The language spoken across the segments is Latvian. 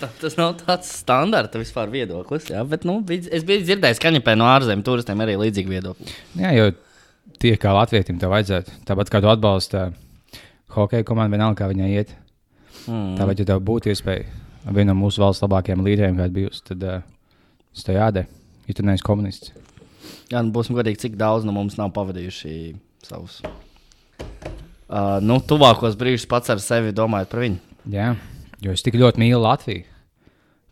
Tas nav tāds standarta vispār viedoklis. Jā, bet nu, es biju dzirdējis, ka Kaņepē no ārzemēm turistiem arī līdzīgi viedokļi. Jā, jo tie kā latvietim tev vajadzētu. Tāpat kā tu atbalsti hokeja komandu, vienalga kā viņai iet. Mm. Tāpēc, ja tev būtu iespēja vienu no mūsu valsts labākajiem līderiem, kāda bijusi, tad uh, tas tev jādara. Ja tu neesi komunists. Jā, nu būsim godīgi, cik daudz no mums nav pavadījuši savus. Uh, nu, tuvākos brīžus pats ar sevi domājot par viņu. Jā, jo es tik ļoti mīlu Latviju,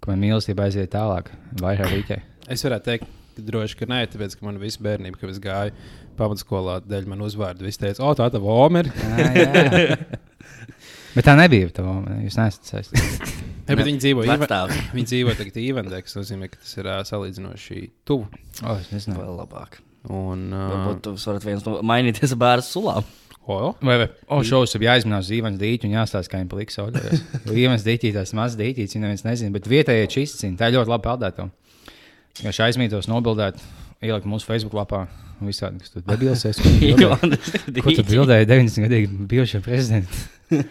ka man mīlestība aiziet tālāk, vairāk rītē. Es varētu teikt, ka droši ka nē, tāpēc, ka man visu bērnību, kad es gāju pamatskolā, dēļ man uzvārdu, visi teica, o, tā tā Vomeri. Bet tā nebija. Tā, jūs neesat saistīti. Ja, bet viņi dzīvo, Vecstāvs. viņi dzīvo tagad Īvendē, kas nozīmē, ka tas ir ā, salīdzinoši tuvu. O, es nezinu. Vēl labāk. Un, ā, Varbūt jūs varat viens no mainīties ar bērnu sulām. O, Vai, vai, o, šovs ir jāizmanās Zīvans Dīķis un jāstāsta, kā viņam paliks audējos. Zīvans Dīķis, tas mazs Dīķis, viņa neviens nezina, bet vietējie čistcīni, tā ir ļoti labi peldēta. Ja šī aizmītos nobildēt, ielikt mūsu Facebook lapā un visādi, kas tur debilsies. Ko tu bildēji 90 gadīgi bijušajā prezidentā?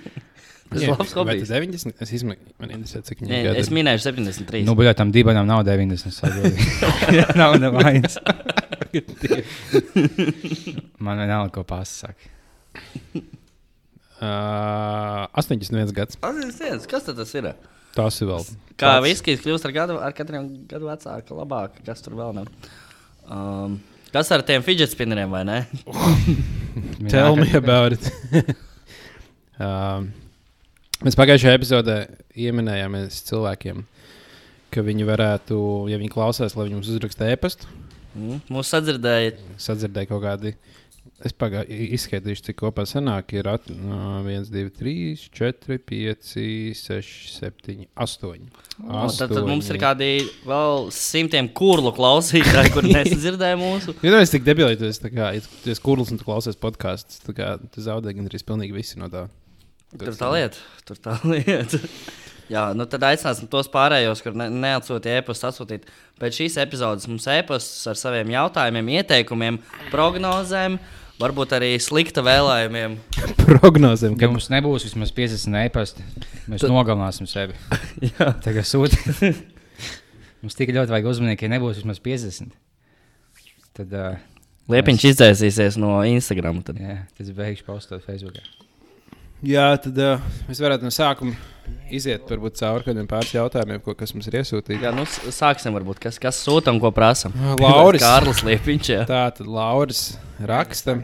Tas ir labs vai hobijs. tas 90? Es izmeklēju, man interesē, cik Nē, viņi gadi Es ir. minēju 73. Nu, bet tam dibenam nav 90. saproti. nav nevainas. Man vienalga, ko pasaka. Ā, 81 gads. Atcerieties, kas tad tas ir? Tas ir vēl. Kā tāds- viskijs kļūst ar, gadu, ar katru gadu vecāku, labāk, kas tur vēl nav. Um, kas ar tiem fidget spinneriem vai ne? Tell me about it. um, mēs pagājušajā epizodē ieminējāmies cilvēkiem, ka viņi varētu, ja viņi klausās, lai viņi mums uzraksta e-pastu, Mm. Mūsu sadzirdēja, sadzirdēja kaut kādi. Es izskaitīšu, cik kopā sanāk. Ir at, uh, 1, 2, 3, 4, 5, 6, 7, 8. oh, tad, tad mums ir kādi vēl simtiem kurlu klausītāji, kur nesadzirdēja mūsu. Ja nu es tik debili, ja tu esi kurls un tu klausies podkāstus, tu zaudē gan arī pilnīgi visi no tā. Tur tā lieta, tur tā lieta. Jā, nu tad aicināsim tos pārējos, kur ne, neatsūtīja e-pastu, atsūtīt pēc šīs epizodes mums e-pastus ar saviem jautājumiem, ieteikumiem, prognozēm, varbūt arī slikta vēlējumiem. Prognozēm, Ja ka mums nebūs vismaz 50 e-pasta, mēs Tad- nogalināsim sevi. Jā. Tagad sūta. mums tik ļoti vajag uzmanīt, ka ja nebūs vismaz 50. Tad, uh, Liepiņš izdzēsīsies no Instagram. Tad. jā, tad es beigšu postot Facebook. Jā, tad uh, mēs varētu no sākuma iziet varbūt, cauri kādiem pāris jautājumiem, ko, kas mums ir iesūtīti. Jā, nu sāksim varbūt, kas, kas sūta un ko prasa. Lauris. Kārlis Liepiņš. Jā. Tā tad Lauris raksta.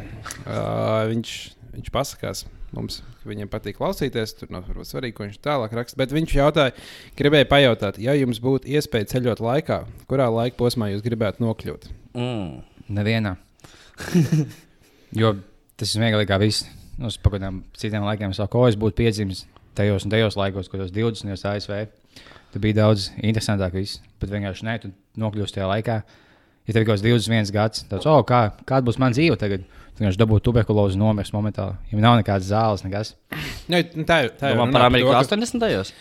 Uh, viņš, viņš pasakās mums, ka viņam patīk klausīties. Tur nav varbūt svarīgi, ko viņš tālāk raksta. Bet viņš jautāja, gribēja pajautāt, ja jums būtu iespēja ceļot laikā, kurā laika posmā jūs gribētu nokļūt? Mm. Nevienā. jo tas ir kā viss. Nu, es pagaidām citiem laikiem saku, ko es būtu piedzimis tajos un tajos laikos, kad 20. ASV. Tur bija daudz interesantāk. Viss. Bet vienkārši nē, tu nokļūsi tajā laikā. Ja tev ir kaut kāds 21 gads, tad, oh, kā, kāda būs mana dzīve tagad? Tu vienkārši dabūji tuberkulozi nomirst momentāli. Ja nav nekādas zāles, nekas. Nē, nu, tā ir. Tā ir Domā par Ameriku 80. gados.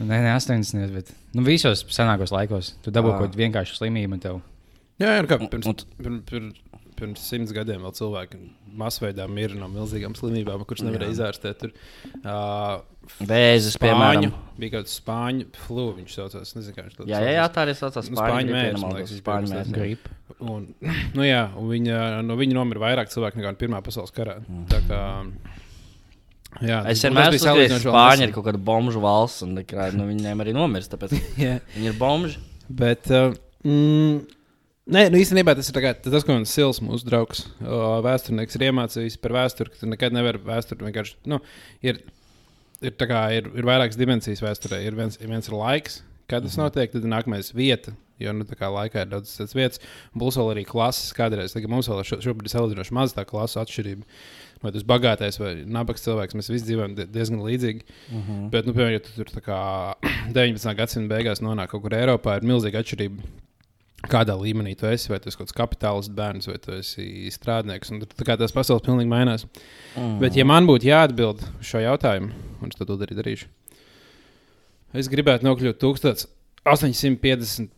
Nu, Nē, ne 80, bet nu, visos senākos laikos. Tu dabūji Ā. kaut kādu vienkāršu slimību. Jā, jā, nu kā pirms, pirms, pirms, pirms simts gadiem vēl cilvēki masveidā mirra no milzīgām slimībām, kuras nevarēja izārstēt. Tur, uh, Vēzis, piemēram. Bija kaut kāds spāņu flu, viņš saucās. Nezinu, viņš to Jā, jā, jā, tā arī saucās. Nu, Spāņu viņš Spāņu. Gripa. Un, nu, jā, un viņa, no viņa nomira vairāk cilvēku nekā Pirmā pasaules karā. Tā kā, jā, Es vienmēr esmu ka Spāņi ir kaut kāda bomžu valsts, un nu, viņiem arī nomirst. Tāpēc Jā. viņi ir bomži. Bet, uh, mm, nē, nu, īstenībā tas ir tā kā, tas, ko mans Sils, mūsu draugs, uh, vēsturnieks, ir iemācījis par vēsturi, ka tu nekad nevari vēsturi vienkārši. Nu, ir, ir, kā, ir, ir vairākas dimensijas vēsturē. Ir viens, viens ir laiks, kad tas notiek, tad ir nākamais vieta. Jo nu, tā kā laikā ir daudz tādas vietas, būs vēl arī klases kādreiz. Tagad mums vēl ir šo, šobrīd salīdzinoši maz tā klases atšķirība. Vai tas bagātais vai nabaks cilvēks, mēs visi dzīvojam die- diezgan līdzīgi. Uh -huh. Bet, nu, piemēram, ja tu tur tā kā 19. gadsimta beigās nonāk kaut kur Eiropā, ir milzīga atšķirība. Kādā līmenī tu esi, vai tu esi kaut kāds kapitālists bērns, vai tu esi strādnieks. Un, tā kā tās pasaules pilnīgi mainās. Mm. Bet, ja man būtu jāatbild šo jautājumu, un es to arī darīšu, es gribētu nokļūt 1850.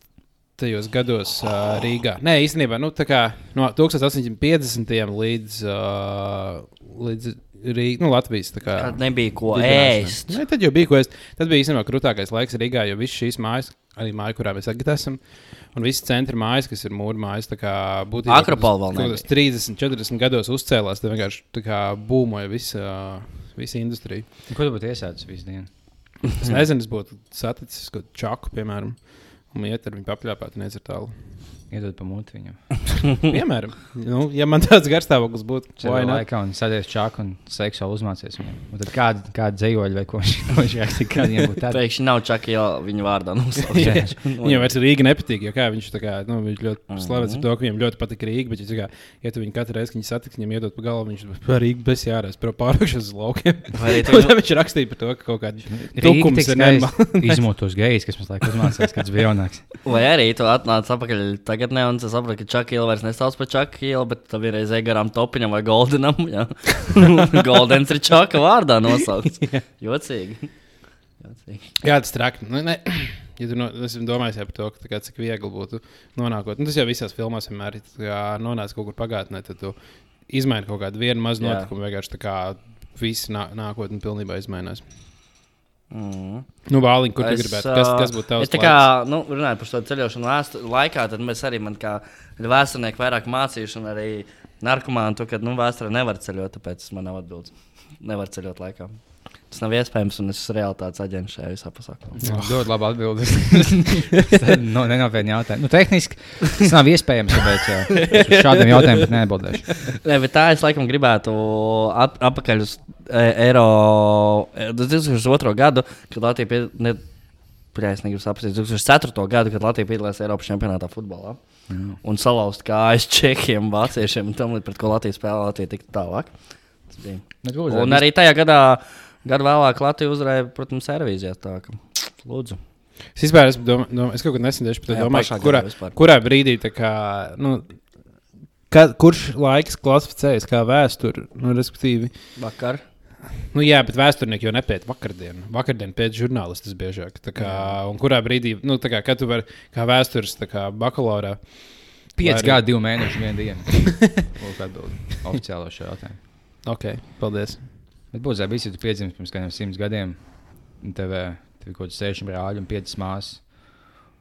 gados uh, Rīgā. Nē, īstenībā nu, kā no 1850. līdz, uh, līdz Rīgas, nu, Latvijas. tā Kā, Kad nebija ko ēst. Ne, tad jau bija ko ēst. Tad bija īstenībā krūtākais laiks Rīgā, jo visas šīs mājas, arī māja, kurā mēs tagad esam, un visas centra mājas, kas ir mūra mājas, tā kā būtībā Akropola vēl kādos 30, 40 gados uzcēlās, tad vienkārši tā kā būmoja visa, visa industrija. Ko tu būtu iesācis visu dienu? Es nezinu, es būtu saticis kaut kādu čaku, piemēram, un iet ar viņu papļāpāt, un iet ar tālu. Iedod pa muti viņam. Piemēram, nu, ja man tāds garstāvoklis būtu, Vai ne? laikā un sēdies čāku un seksuāli uzmācies viņam. Un tad kāda, kāda dzējoļa vai ko viņš viņš rakstīja, kāda viņam būtu tāda. Pēkšņi nav čakā viņa vārdā nosaukts. Viņam vairs Rīga nepatīk, jo kā viņš, tā kā, nu, viņš ļoti Mhm. slavens ar to, ka viņam ļoti patīk Rīga. Bet, ja, kā, ja tu viņu katru reizi, kad viņi satiks, viņam iedod pa galvu, viņš par Rīgu bez jārās, par pārākšanas uz laukiem. Vai tad viņš rakstīja par to, ka kaut kāda tukums ir nenormāli. Izmotos gejs, kas mums laikam uzmācās, kāds bija jaunāks. Vai arī tu atnāc atpakaļ tagad, ne, un es saprotu, ka Čakila vairs nesauc par Čakilu, bet tam ir reizē garām topiņam vai Goldenam. Goldens ir Čaka vārdā nosaukts. Jocīgi. Jocīgi. Jā, tas traki. Nu, ne. Ja tu no, es domāju par to, ka, tā kā, cik viegli būtu nonākot, nu, tas jau visās filmās vienmēr ir. tā kā Nonāc kaut kur pagātnē, tad tu izmaini kaut kādu vienu mazu notikumu. Vienkārši tā kā viss nā, nākotnē pilnībā izmainās. Mm. Nu, Vāliņ, kur tu Es, gribētu? Kas, kas būtu tavs Es tā kā nu, runāju par šo ceļošanu vēstu, laikā, tad mēs arī, man kā vēsturnieki, vairāk mācījuši, un arī narkomāni, to, ka nu, vēsturē nevar ceļot, tāpēc man nav atbildes. Nevar ceļot laikā. Tas nav iespējams, un es esmu realitātes aģents šajā visā pasaulē. Ļoti labi atbildēt. no, nenopietni jautājumi. Nu, tehniski tas nav iespējams, uz šādiem jautājumiem pat neatbildēšu. Nē, bet tā es laikam gribētu at, atpakaļ uz e, Eiro e, 2002. gadu, kad Latvija pie, es negribu saprast, 2004. gadu, kad Latvija piedalījās Eiropas čempionātā futbolā. Mm. Un salauzt kājas čekiem, vāciešiem un tam līdzīgi, pret ko Latvija spēlē, Latvija tik tālāk. Tas bija. Bet, lūdzu, Un arī tajā gadā, gadu vēlāk, Latvija uzvarēja, protams, kā, lūdzu. Es vispār esmu domā, domā, es kaut kad nesen tieši par to domāju, kurā, kurā brīdī tā kā. Nu, Kad, kurš laiks klasificējas kā vēsture? Nu, respektīvi, Vakar. nu, jā, bet vēsturnieki jau nepēta vakardienu. Vakardienu pēc žurnālistas biežāk. Kā, un kurā brīdī, nu, tā kā, kad tu vari kā vēstures tā kā bakalaurā, Pieci Vai- gadi, divi mēneši, viena diena. Lūk, atbildi oficiālo šo jautājumu. ok, paldies. Bet būtu labi, ja tu piedzimsi pirms kādiem simts gadiem, un tev, eh, tev ir kaut kāds seši brāļi un piecas māsas,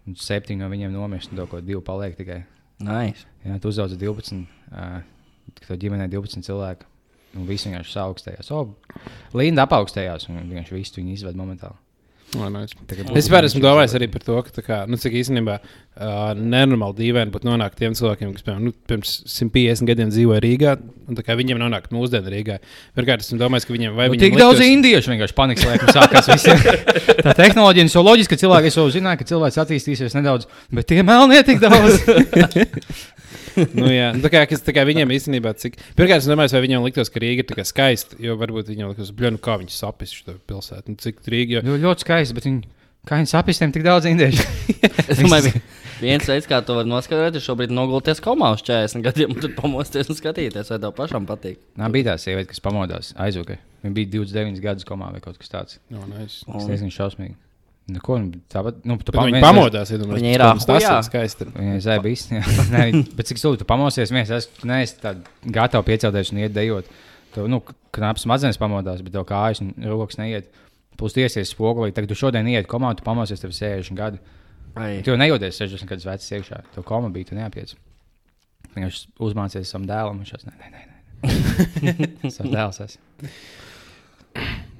un septiņi no viņiem nomirst, un tev kaut divi paliek tikai. Nice. Jā, tu uzaugi 12, uh, kad tev ģimenē 12 cilvēku, un visi vienkārši saaugstējās. O, Linda apaugstējās, un vienkārši visu viņu izved momentāli. Oh, nice. Es vispār esmu domājis arī par to, ka, tā kā, nu, cik īstenībā uh, nenormāli dīvaini būtu nonākt tiem cilvēkiem, kas piemēram, nu, pirms 150 gadiem dzīvoja Rīgā, viņiem nonākt mūsdienu Rīgā. Pirmkārt, esmu domājis, ka viņiem vai Nu, tik daudz liktos- indiešu vienkārši panikas laikam sākās. Tā tehnoloģija ir loģiska, ka cilvēki jau zināja, ka cilvēks attīstīsies nedaudz, bet tie melnie tik daudz. nu, jā, nu, tā kā, kas, tā kā viņiem īstenībā, cik. Pirmkārt, es domāju, vai viņiem liktos, ka Rīga ir skaista, jo varbūt viņiem liktos, bļonu, kā viņi sapis šo pilsētu. Nu, cik Rīga, jo... Jo, ļoti skaisti, bet viņi, kā viņi sapistiem tik daudz indiešu. Es domāju, vi- viens veids, kā to var noskaidrot, ir šobrīd nogulties komā uz 40 gadiem, un tad pamosties un skatīties, vai tev pašam patīk. Nā, bija tā sieviete, kas pamodās aizvakar. Viņa bija 29 gadus komā vai kaut kas tāds. no, nice. Tas diezgan šausmīgi. Nu, ko, nu, tāpat, nu, tu pam- viņi viens- pamodās, ja domāju, Viņa ir ir skaisti. Viņai zēja bija īsti. Bet cik stūri tu pamosies, viens es neesmu gatavs piecelties un iet dejot. Tu, nu, knaps smadzenes pamodās, bet tev kājas un rokas neiet. Plus tiesies spogulī. Tagad tu šodien iet komandu, tu pamosies, tev ir 60 gadi. Ai. Tu jau nejūties 60 gadus vecs iekšā. Tev koma bija, tu neapiec. Viņš uzmācīja savam dēlam. Viņš šāds, nē, nē, nē. nē. Savs dēls esmu.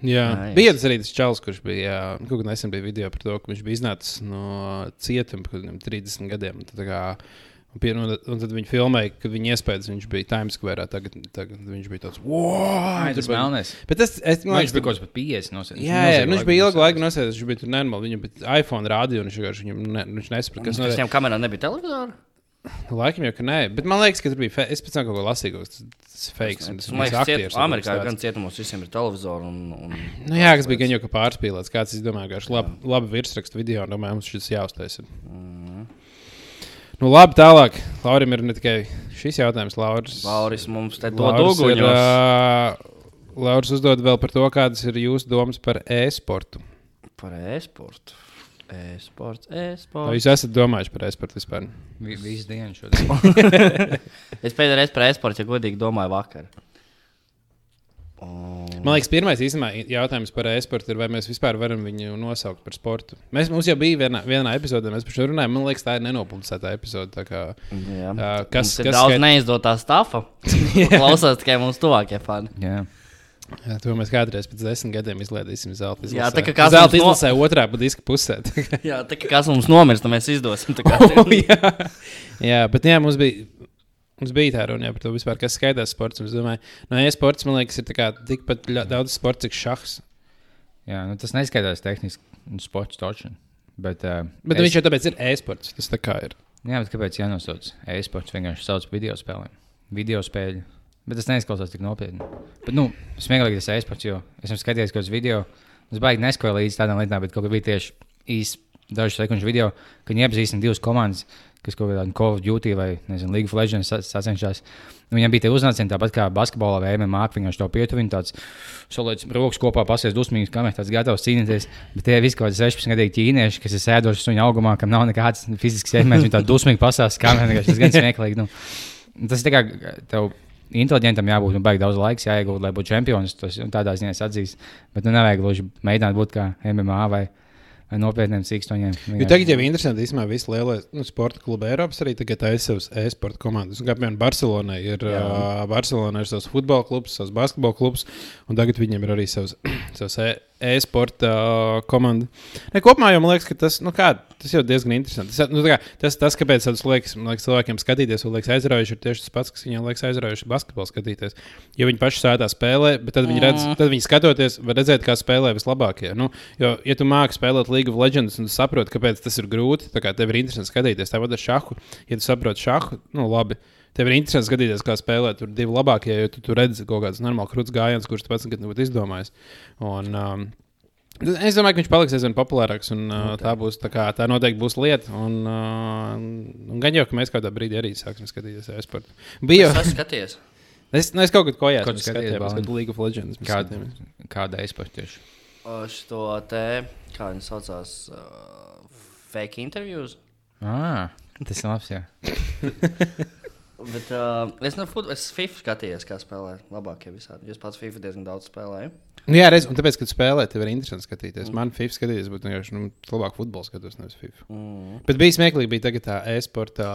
Jā, Nice. bija arī tas čels, kurš bija. jā, Kaut kad nesen bija video par to, ka viņš bija iznācis no cietuma kādiem 30 gadiem. tad un, pie, un, un tad viņi filmēja, kad viņa iespējas viņš bija Times Square. Tagad, tagad viņš bija tāds - wow! Tas bija- melnēs. Bet tas, es, man viņš bija kaut kāds pat 50. Nosēdis. Jā, jā nu, viņš bija ilgu laiku nosēdies. Viņš bija tur nenormāli. Viņam bija iPhone rādīja, un viņš vienkārši viņam ne, viņš nesaprata, kas Kas notiek. viņam kamerā nebija televizora? Laikam jau, ka nē, bet man liekas, ka tur bija. Es pēc tam kaut ko lasīju, tas tas fake. un tas Man liekas, ciet, aktieris kaut Amerikā kas gan cietumos visiem ir televizori. Un, un, Nu, jā, kas bija gan jau kā pārspīlēts. Kāds es domāju, ka labi, virsrakstu video, un domāju, mums šis jāuztaisa. mm, Nu, labi, tālāk. Laurim ir ne tikai šis jautājums, Lauris. Lauris mums te ir, dūguņos. uh, Lauris uzdod vēl par to, kādas ir jūsu domas par e-sportu. Par e-sportu. E-sports, Vai e-sports. jūs esat domājuši par e-sportu vispār? Vi- Visu dienu šodien. Es pēdējo reizi par e-sportu, ja godīgi domāju, vakar. Man liekas, pirmais īstenībā jautājums par e-sportu ir, vai mēs vispār varam viņu nosaukt par sportu. Mēs, mums jau bija vienā, vienā epizodē, mēs par šo runājām. Man liekas, tā ir nenopublicēta epizode. tā Kā, Jā. ā, kas Mums ir kas daudz skai- neizdotā stāfa. Klausās tikai mūsu tuvākie fani. Jā. Jā, to mēs kādreiz pēc desmit gadiem izlaidīsim zelta izlasē. Jā, tā kā kāds zelta mums no- izlasē otrā budiska pusē. tā kā- Jā, tā kā kas mums nomirst, tad mēs izdosim. tā kā- Oh, jā. jā, bet jā, mums bija. Mums bija tā runa par to, vispār, kas skaidrs sports. Es domāju, no e-sports man liekas, ir tikpat daudz sports, cik šachs. Jā, nu, tas neskaidrs tehniski, nu, sports točs. Bet, uh, Bet es... viņš jau tāpēc ir e-sports. Tas tā kā ir. Jā, bet kāpēc jānosauc e-sports? Vienkārši sauc video spēlēm. Video spēļu. Bet tas neizklausās tik nopietni. Bet, nu, smieklīgi tas e-sports, jo es esmu skatījies kaut kādus video. Es baigi neskoju līdz tādām lietām, bet kaut kā bija tieši īsi dažu sekundžu video, kad viņi iepazīstina divas komandas, kas kaut kādā Call of Duty vai nezinu, League of Legends sa- sacenšas. Nu, Viņam bija tie uznācieni tāpat kā basketbolā vai MMA, viņš to pietuvu, viņš tāds solīts rokas kopā, pasies dusmīgs, kamēr tāds gatavs cīnīties. Bet tie visi kaut kādi 16 gadu ķīnieši, kas ir sēdoši suņa augumā, kam nav nekāds fizisks ietekmes, viņi tā dusmīgi pasās, kamēr tas gan smieklīgi. Nu. Tas ir kā tev inteliģentam jābūt, un baigi daudz laiks jāiegūt, lai būtu čempions. Tas nu, tādā ziņā es atzīstu. Bet nu, nevajag gluži mēģināt būt kā MMA vai, vai nopietniem cīkstoņiem. Jo tagad jau ir interesanti, ka visi lielie nu, sporta klubi Eiropas arī tagad taisa savas e-sporta komandas. Un, piemēram, Barcelonai ir, uh, Barcelona ir savs futbola klubs, savs basketbola klubs, un tagad viņiem ir arī savs, savs e- e-sporta uh, komanda. Ne, kopumā jau man liekas, ka tas, nu, kā, tas jau diezgan interesanti. Tas, nu, kā, tas, tas kāpēc tas liekas, liekas, cilvēkiem skatīties, un liekas aizraujoši, ir tieši tas pats, kas viņiem liekas aizraujoši basketbolu skatīties. Jo viņi paši sēdā spēlē, bet tad viņi, redz, tad viņi skatoties, var redzēt, kā spēlē vislabākie. Nu, jo, ja tu māki spēlēt League of Legends un tu saproti, kāpēc tas ir grūti, tad tev ir interesanti skatīties. Tāpat ar šahu, ja tu saproti šahu, nu labi. Tev ir interesanti skatīties, kā spēlē tur divi labākie, jo tu, tu redzi kaut kādas normālas krūtis gājienas, kurus tu pats nekad nebūtu izdomājis. Un, um, Es domāju, ka viņš paliks aizvien populārāks, un uh, tā būs tā, kā, tā noteikti būs lieta. Un, uh, un gan jau, ka mēs kādā brīdī arī sāksim skatīties e-sportu. Bija Es jau. skaties. Es, nu, es kaut kad kojās Ko tu skaties, skatījos, kad League of Legends. Kāda, kāda e-sporta tieši? Šo te, kā viņi saucās, uh, fake interviews. Ah, tas ir labs. Jā. Bet uh, es no fut- es FIFA skatījos, kā spēlē labākie visādi. Es pats FIFA diezgan daudz spēlēju. Nu, jā, reiz, un tāpēc, kad spēlē, tev ir interesanti skatīties. Man FIFA skatīties būtu vienkārši nu, labāk futbols skatos, nevis FIFA. Mm. Bet bija smieklīgi, bija tagad tā e-sporta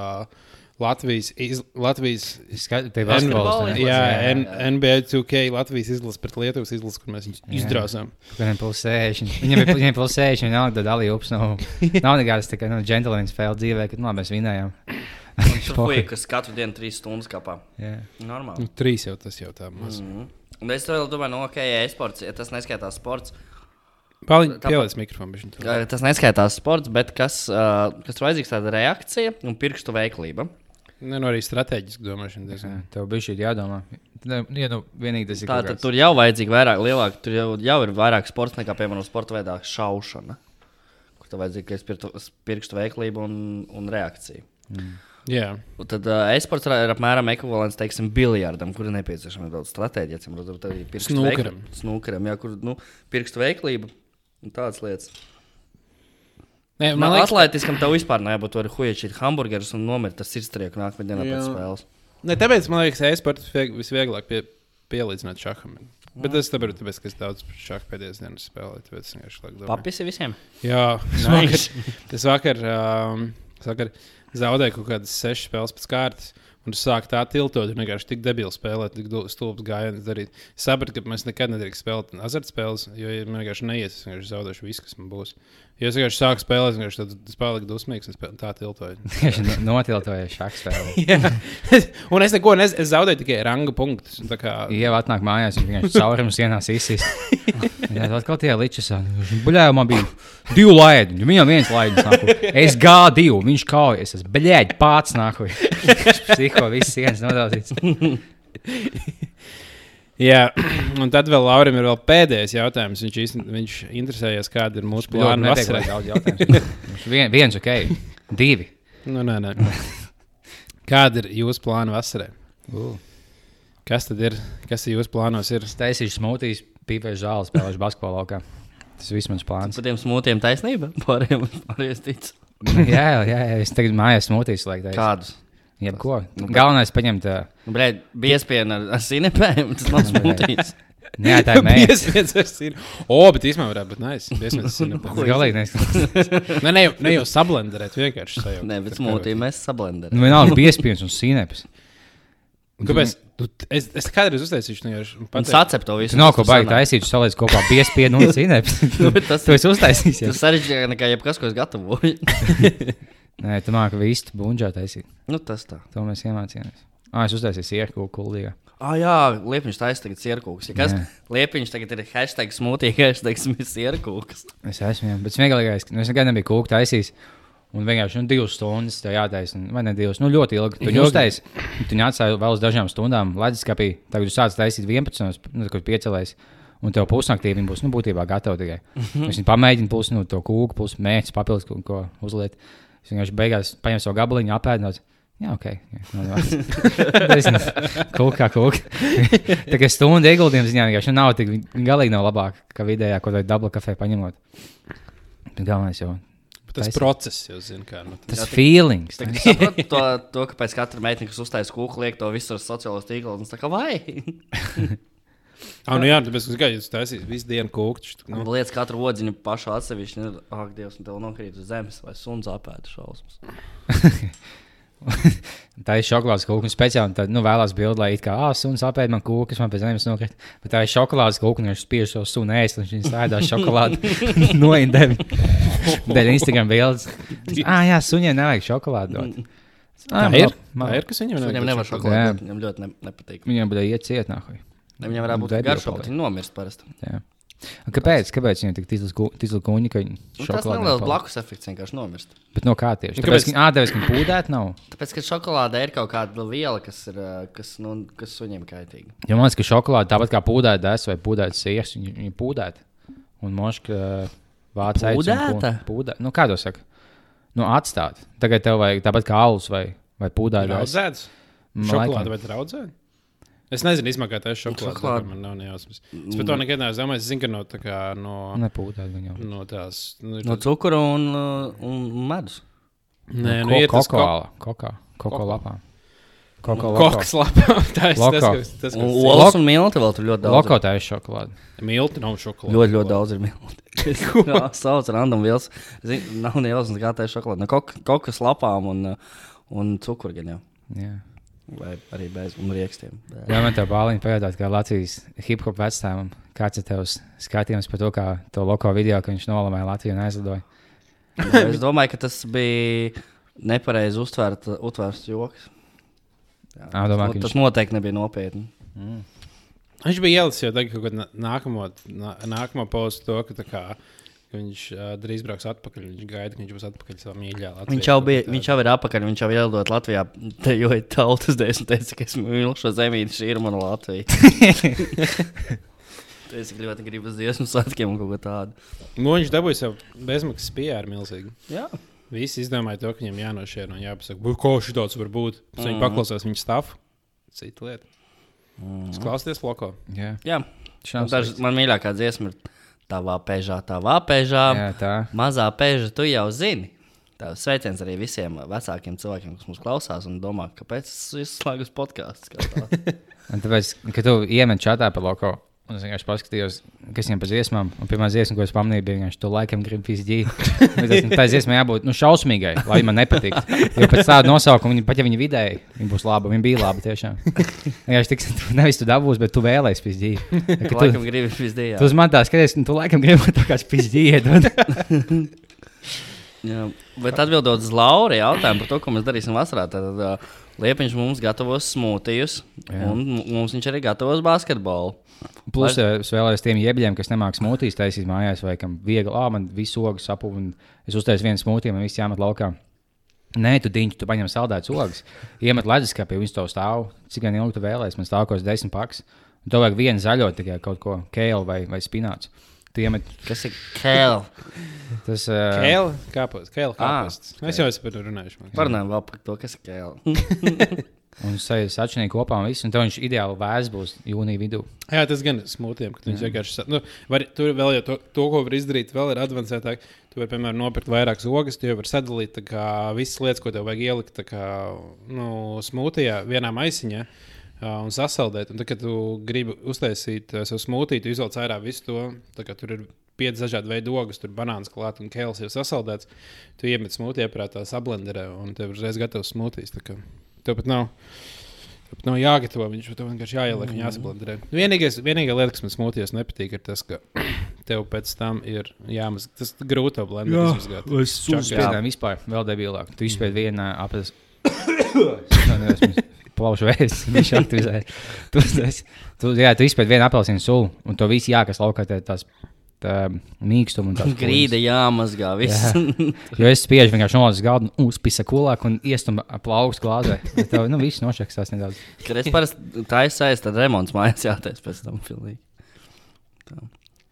Latvijas, iz, Latvijas basketbols? Jā, jā, jā. NBA 2K Latvijas izlase pret Lietuvas izlasi, kur mēs viņus izdrāzām. Viņam plus 60. Viņam ir viņam plus 60. Viņam nav tāda dalība. Nav, nav nekādas tā kā no džentlmeņa spēle dzīvē, kad nu, mēs vinējām. Fuja, kas katru dienu trīs stundas kāpā. Jā. Normāli. Nu, trīs jau tas jau tā maz. Mm. Mm. Un es vēl domāju, no ok, e-sports, ja tas neskaitās sports. Pieliec mikrofonu. Tas neskaitās sports, bet kas, uh, kas ir vajadzīgs tāda reakcija un pirkstu veiklība. Ne, nu arī strateģiski domāšana. Jā. Tev bija šī jādomā. Ne, Ja, nu, tas ir. Tā tad tur jau vajadzīga vairāk, lielāka, tur jau, jau ir vairāk sports nekā, piemēram, sporta veidā šaušana. Kur tev vajadzīga pirkstu, veiklība un, un reakcija. Jā, Un tad uh, e-sports ir apmēram ekvivalents, teiksim, biljardam, kur ir nepieciešama daudz stratēģija. Cim, redzot, arī pirkstu Snūkeram. veikli- Snūkeram, jā, kur nu, pirkstu veiklība un tādas lietas. Nē, Man liekas, atlētiskam tev vispār nebūt tur huīčīt hamburgerus un nomirt tas sirdstrieku nākamajā dienā pēc spēles. ne, tāpēc man liekas, e-sports vieg- visvieglāk pie, pielīdzināt šaham. Bet tas tāpēc, tāpēc, ka es daudz šādu pēdējās dienas spēlēju. Tāpēc es vienkārši laiku domāju. Papisi visiem. Jā, es Nice. vakar, es vakar, um, es vakar zaudēju kaut kādas sešas spēles pēc kārtas. Un es sāku tā tiltot, un vienkārši tik debili spēlēt, tik stulbs gājienus darīt. Es sapratu, ka mēs nekad nedrīkst spēlēt azartspēles, jo ja man vienkārši neies, es vienkārši zaudēšu visu, kas man būs. Jo es vienkārši sāku spēlēt, es vienkārši tad, tas paliku dusmīgs spēl, tā tiltoju. No- notiltoja šādu spēli. Un es neko nezinu, es zaudēju tikai ranga punktus. Kā... Jau atnāk mājās, un vienkārši caurums ienās izsist. Jā, tā kā tie ličas. Buļļā man bija divi laidi. Viņam viens laidis. Es gāju divu, viņš kaujas. Es bļēģi pats nāku. Viņš psiho visas sienas nodauzīts. Jā, un tad vēl Laurim ir vēl pēdējais jautājums. Viņš, viņš interesējas, kāda ir mūsu plāna vasarā. daudz jautājumu. Vien, viens ok, divi. Nu, nē, nē. Kāda ir jūsu plāna vasarā? Uh. Kas tad ir? Kas ir jūsu plānos? Ir? Es taisīšu smūtīs, pīpēšu zāli, spēlēšu basketbolu laukā. Tas viss mans plāns. Par tiem smūtiem taisnība, pārējiem pārējiem tic. jā, jā, jā, es tagad mājās smūtīs, lai tā Kādus? Jebko. Galvenais paņemt. Uh, Brēd, biespienu ar, ar sinepēm, tas nav smūtīs. Jā, tā ir sīru. O, bet īstenībā varētu būt nice. Tas galīgi neizskatās. Ne, ne, ne jau sablenderēt, vienkārši sajaukt. Nē, bet smūtī mēs sablenderam. Nu, vienalga piespiedu un sīnepes. Un Kāpēc? Tu, es, es kādreiz uztaisīšu, nu, jau Un pats. sacep to visu. Nav ko tas taisīt, tu saliec kopā piespiedu un sīnepes. Nu, tas uztaisījis. jā? Tas sarežģītāk nekā jebkas, ko es gatavoju. Nē, tu māki vistu bunģā taisīt. nu, tas tā. To mēs iemācījāmies. Ah, es uztaisīju sierku kuldīgā. Ah, jā, Liepiņš taisa tagad sierkūks. Ja kas? Jā. Liepiņš tagad ir hashtag smūtī, hashtag sierkūks. Es esmu, jā. bet smieklīgais, ka nu, es nekad nebiju kūku taisījis. Un vienkārši nu, divas stundas tev jātaisa. un- Vai ne divas? Nu, ļoti ilgi. Tu uztaisīji. Tu viņu atstāji vēl uz dažām stundām. Leduskapī. Tagad tu sāc taisīt 11. Nu, kad piecēlēs. Un tev pusnaktī viņa būs nu, būtībā gatava tikai. Es viņu pamēģinu, pusi no to kūku, pusi mērķis, papildus ko uzliet. Es vienkārši beigās paņēmu savu gabaliņu, apēdinot. Jā, ok. Jā, no, Kūka kā kūka. Tā kā stunda ieguldījums ziņā vienkārši nav tik galīgi nav labāk, kā vidējā, ko vai dubla kafē paņemot. Bet galvenais jau Tas taisīt. process, jau zinu, kā. Nu, tas feelings. Tā sapratu to, to, ka pēc katra meitene, kas uztaisa kūku, liek to visu uz sociālos tīklos. un es Tā kā vai? Ah, nu jā, tāpēc, ka jūs taisīs visu dienu kūkšķi. Nu. Nu, Lietas katru odziņu pašu atsevišķi. nu, Ak, Dievs, un tev nokrīt uz zemes vai suns apēda šausmas. Tā ir šokolādes kūka. Speciāli tad nu, vēlās bildi, lai it kā ah, suns apēd man kūkas, man pēc zemes nokrīt. Bet tā ir šokolādes kūka, un viņš spiež to sunu ēst, un viņš sēdā šokolādi noindēvi. Dēļ Instagram bildes. Ah, jā, suņiem nevajag šokolādi dot. tā ir. man- ir, kas viņam Viņam nevar Jā. šokolādēt, viņam ļoti ne, nepatīk. Viņam ciet nākamajā. Viņam varētu būt paliek. bet viņi nomirst parasti. Jā. Un Kāpēc? Kāpēc viņam tik tīzli kuņi, ka viņi Nu, tas šokolādi neliels blakus efekts vienkārši nomirst. Bet no kā tieši? Nu, Tāpēc, kāpēc- ka, ā, tāpēc, ka viņi pūdēt nav. Tāpēc, ka šokolādē ir kaut kāda viela, kas, ir, kas, nu, kas suņiem kaitīga. Jo man liekas, ka šokolāde tāpat kā pūdēta dēls vai pūdēta sieras, viņi, viņi pūdēta. Un moška vāca Pūdēta? Pūdē. Nu, kā to saka? Nu, atstāt. Tagad tev vajag tāpat kā alus vai, vai pūdēta dēls. Raudzēts. Šokolāde vai raudzēta? Es nezinu, izmakā tā šokolāde. Šokolāde. Man nav nejausmas. Es par to nekad neesmu domājis. Es zinu, ka no, tā kā, no, viņam. no tās. Nu, ir No cukura un, ā, un medus. Nē, nu, Ko- ir tas ko- Kokā, Koko. lapā. Kokā Koks lapā. Tā ir tas, kas tas, Un kas olas un milti vēl tur ļoti daudz. Loko tā ir šokolāde. milti nav šokolāde. Ļoti, ļoti daudz ir milti. Jā, sauc random vielas. Zin, nav ne jausmas, kā tā ir šokolāde. No kok, kokas lapām un, ā, un jau. Jā. Vai arī bez un riekstiem. Jā, man te bāliņa pajautāt, kā Latvijas hip hop vecstāvam, kāds ir tavs skatījums par to, kā to loko video, ka viņš nolamēja Latviju un aizlidoja. es domāju, ka tas bija nepareizi uztvērts, joks. Jā, Ā, domā, tas, ka no- tas viņš- noteikti nebija nopietni. Viņš bija ielicis jau tagad kādā nākamo, nā, nākamo postu, to, ka, tā kā, ka viņš uh, drīz brauks atpakaļ. Viņš gaida, ka viņš būs atpakaļ savā mīļā. Latvijā. Viņš jau, bija, viņš jau ir apakaļ, viņš jau ir ielidojis Latvijā. Te jau ir tautas dēļ, un teica, ka es mīlu šo zemīti, šī ir mana Latvija. Es ļoti gribu uz dziesmu svētkiem un kaut ko tādu. Nu, viņš dabūja sev bezmaksas PR milzīgi. Jā, Visi izdomāja to, ka viņam jānošķir un jāpasaka, "Bu, ko šī tāds var būt. Mm. Mhm. viņa paklausās viņa stāvu. Cita lieta. Mm. Klausieties, loko. Jā, Jā. Un Daž, man mīļākā dziesma ir tavā pēžā, tavā pēžā. Jā, tā. Mazā pēža, tu jau zini. Tā sveiciens arī visiem vecākiem cilvēkiem, kas mūs klausās un domā, kāpēc es izslēgu podkāstu. Tāpēc, kad tu iemet čatā par loko, un es vienkārši paskatījos, kas viņam pa dziesmām, un pirmā dziesma, ko es pamanīju, bija vienkārši to laikam gribu pizdzīt. Tā dziesma jābūt nu, šausmīgai, lai man nepatiktu. Jo pēc tāda nosaukuma, viņa, pat ja viņa vidēji, viņa būs laba, viņa bija laba tiešām. Vienkārši tik, tu nevis tu dabūsi, bet tu vēlēsies pizdzīt. Tu laikam gribi visdien. tu uz man tā skaties, un tu laikam gribi tā kā pizdzīt. Jā, bet atbildot uz Laura jautājumu par to, ko mēs darīsim vasarā, tad uh, Liepiņš mums gatavos smūtijus, un mums viņš arī gatavos basketbolu. Plus, eh, es vēlējos tiem iebļiem, kas nemāks smūtijas taisīt mājās, vai kam viegli, ah, man visu ogu sapu, un es uztaisu vienu smūtiju, man viss jāmet laukā. Nē, tu diņķi, tu paņem saldētas ogas, iemet leduskapī, viņš to stāv. Cik gan ilgi tu vēlēsies, man stāv kaut kāds desmit paks. Un tev vajag vienu zaļo, tikai kaut ko kēlu vai, vai spināts. Tu iemet Kas ir kēl? tas uh, Kēla kāpēc? Kēla Ā, kāpēc? Mēs jau esam par to runājuši. Parunājam vēl par to, kas ir kēl. un sačinīgi kopā un viss. Un tev viņš ideāli vēs būs jūnija vidū. Jā, tas gan smūtiem, ka viņš vienkārši. Nu, var, tur vēl jau to, to, ko var izdarīt, vēl ir advancētāk. Tu vari, piemēram, nopirkt vairākas ogas, tu jau vari sadalīt kā, visas lietas, ko tev vajag ielikt kā, nu, smūtijā, vienā maisiņā. un sasaldēt. Un tad, kad tu gribi uztaisīt savu smūtiju, tu izvelc ārā visu to. Tur ir pieci dažādi veidi ogas, tur banāns klāt un kēls jau sasaldēts. Tu iemet smūtiju aparātā, sablenderē un tev ir uzreiz gatavs smūtijs. Tev pat nav. pat Nav jāgatavo, viņš to vienkārši jāieliek un jāsablenderē. Vienīgais, vienīgā lieta, kas man smūtījos nepatīk, ir tas, ka tev pēc tam ir jāmaz. Tas grūti to blenderēt. izmazgāt. Čak, jā. Spiedām vispār vēl debilāk. Tu izspied vienā aplis. Plaušu vējs, viņš aktivizē. Tu, tu, tu, jā, tu izspied vienu apelsīnu sulu, un to viss jākas laukā tās tā, mīkstumu Grīda jāmazgā. Viss. Jo es spiežu vienkārši nolaidu galdu, uzpisa kulāk un iestumu plaukstu glāzē. Bet Tev, nu, viss nošaksās nedaudz. Kad es parasti taisēju, tad remonts mājās jātaisa pēc tam. Pilnīgi.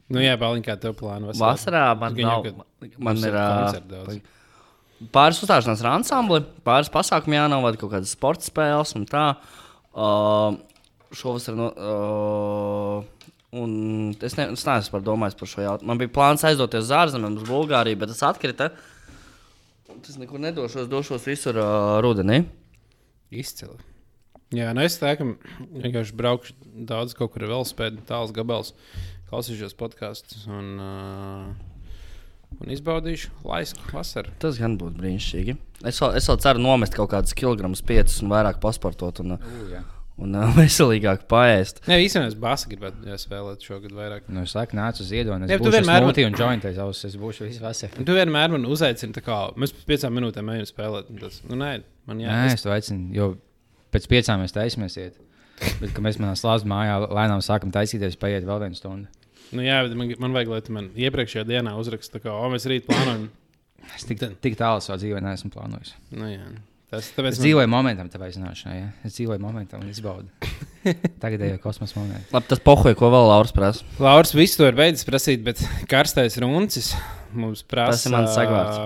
Nu, jā, Baliņ, kā tev plāno? Vasarā man jau, nav. kad Man ir daudz. pāris uzstāšanās ar ansambli, pāris pasākumu jānovada, kaut kādas sporta spēles un tā. Uh, šovasar. No, uh, un es, ne, es neesmu par domājis par šo jautājumu. Man bija plāns aizdoties uz ārzemēm, uz Bulgāriju, bet tas atkrita. Tas nekur nedošos, došos visur uh, rudenī. Izcili. Jā, nu es teiktu, ka vienkārši braukšu daudz kaut kur vēl spēļu, tāls gabals, klausīšos podkāstus un, uh, un izbaudīšu laisku vasaru. Tas gan būtu brīnišķīgi. Es vēl, es vēl ceru nomest kaut kādus kilogramus, piecus un vairāk pasportot un, uh, U, jā. Un uh, veselīgāk paēst. Nē, īstenībā es bāzi gribētu spēlēt šogad vairāk. Nu, es saku, nāc uz iedodu. Jā, Es būšu vienmēr smūti un jointais ausis. Es būšu visu vasaru. Tu vienmēr man uzaicini, tā kā mēs pēc piecām minūtēm ejam spēlēt. Tas, nu, nē, man jā, Jā, es to aicinu, jo pēc piecām mēs taisamies iet. Bet, kad mēs manā slāpē mājā lēnām sākam taisīties, paiet vēl viena stunda. Nu, jā, bet man, man vajag, lai tu man iepriekšējā dienā uzrakst, tā kā, o, mēs rīt plānojam. Es tik, tik tālu savā dzīvē neesmu plānojis. Nu, jā. Tas Es tāpēc man, dzīvoju momentam, tāpēc zināšanā. Ja? Es dzīvoju momentam un izbaudu. Tagad ir kosmosa moments. Labi, tas pohoja, ko vēl Lauris prasa. Lauris visu to ir beidzis prasīt, bet karstais runcis mums prasa. Tas ir mans sagvārds.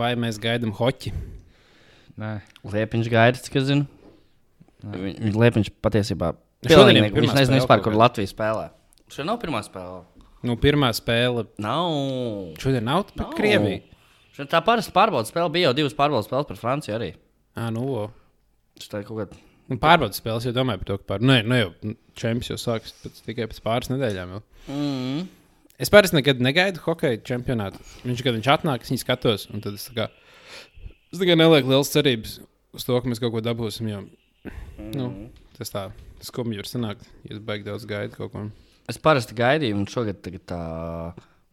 Vai mēs gaidām hoķi? Nē, Liepiņš gaida, cik es zinu. Viņš Liepiņš patiesībā. Pilnīgi, jau viņš nezina spēle vispār, kur. Latvija spēlē. Šī nav pirmā spēle. Nu, pirmā spēle. Nav. Šodien nav Nav. Krieviju. Šī tā parasta pārbaudas spēle bija jau divas pārbaudas spēles par Franciju arī. Ah, nu, o. Tā ir kaut kāda. Nu, pārbaudas spēles, jau domāju par to, ka pār... Nē, nu jau čempions jau sāks pēc, tikai pēc pāris nedēļām. Jau. Mm. Es parasti nekad negaidu hokeja čempionātu. Viņš, kad viņš atnāk, es viņu skatos, un tad es, tā kā, es tikai nelieku liels cerības uz to, ka mēs kaut ko dabūsim. Jo, nu, tas tā skumji var sanākt, ja es baigi daudz gaidu kaut ko. Es parasti gaidīju, un šogad tagad tā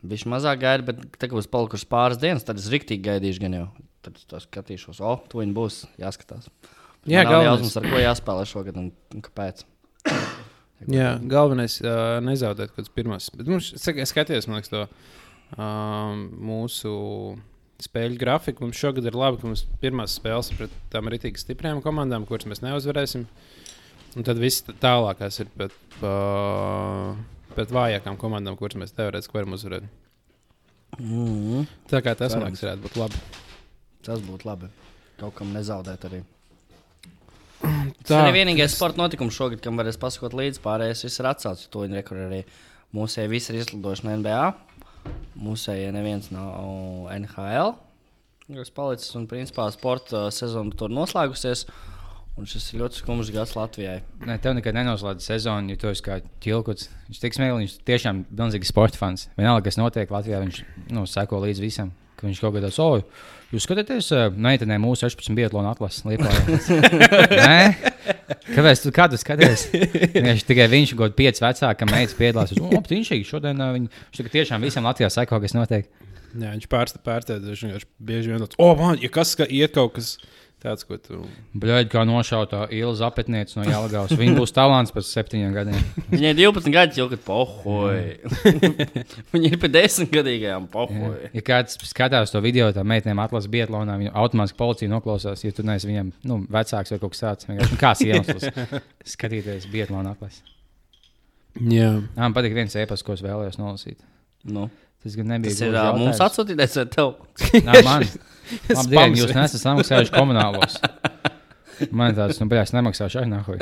bija mazāk gaida, bet tagad būs palikušas pāris dienas. Tad es rīktīgi gaidīšu, gan jau. Tad es to skatīšos. O, to viņi būs jāskatās. Jā, Man nav galvenais. jausmas, ar ko jāspēlē šogad un, un kāpēc. Jā, galvenais uh, nezaudēt kaut kādas pirmās. Bet mums, es saka- es skatījos, man liekas, to um, mūsu spēļu grafiku. Mums šogad ir labi, ka mums pirmās spēles ir pret tām rītīgi stiprām komandām, kuras mēs neuzvarēsim. Un tad viss tā- tālākās ir pret, uh, pret vājākām komandām, kuras mēs teorētiski varam uzvarēt. Mm. Tā kā tas, man liekas, varētu būt labi. Tas būtu labi. Kaut kam nezaudēt arī. Tas Tā. arī vienīgais sporta notikums šogad, kam varēs pasakot līdzi. Pārējais viss ir atcelts. To viņi rekur arī mūsēji visi ir izlidojuši no NBA. Mūsēji neviens nav NHL. kas palicis un principā sporta sezona tur noslēgusies. Un šis ir ļoti skumjš gads Latvijai. Nē, tev nekad nenoslēdz sezonu, jo tu esi kā ķilkots. Viņš tik smieklīgi, viņš tiešām ir milzīgs sporta fans. Vienalga, kas notiek Latvijā, viņš nu, seko līdzi visam. ka Viņš kaut kādā savā. Jūs skatāties, uh, meitenē mūsu 16 biatlonu atlases liepā. Nē, kāpēc tu kādu skaties? Viņš tikai viņš kaut kādā pieci vecāka meita piedalās. Viņš ir optiņšīgi. Šodien uh, viņ, viņš tikai tiešām visam Latvijā seko, kas notiek. Jā, viņš pārsteidz, pārsteidz. Viņš vienkārši bieži vien tāds, oh, man, ja kas ska, iet kaut kas tāds, ko tu. Bļaigi, kā nošautā Ilza apetniece no Jālgavas. Viņa būs talants pēc septiņiem gadiem. Viņai 12 gadi jau kad pohoja. Viņa ir pie 10 gadīgajām Jā. pohoja. Ja kāds skatās to video, tad meitenēm atlases Bietlānā, viņa automātiski policija noklausās, ja tu neesi viņam nu, vecāks vai kaut kas tāds. Nu, Kāds iemesls skatīties Bietlāna atlases? Jā, Man patīk viens ēpas, ko es vēlējos nolasīt. Nu, Tas gan nebija. tas ir ā, mums jautājums. atsūtītais vai tev? Nē, man. Dienu, jūs nesat samaksājuši komunālos. Man tāds, nu, bļās, nemaksāšu arī nahuj.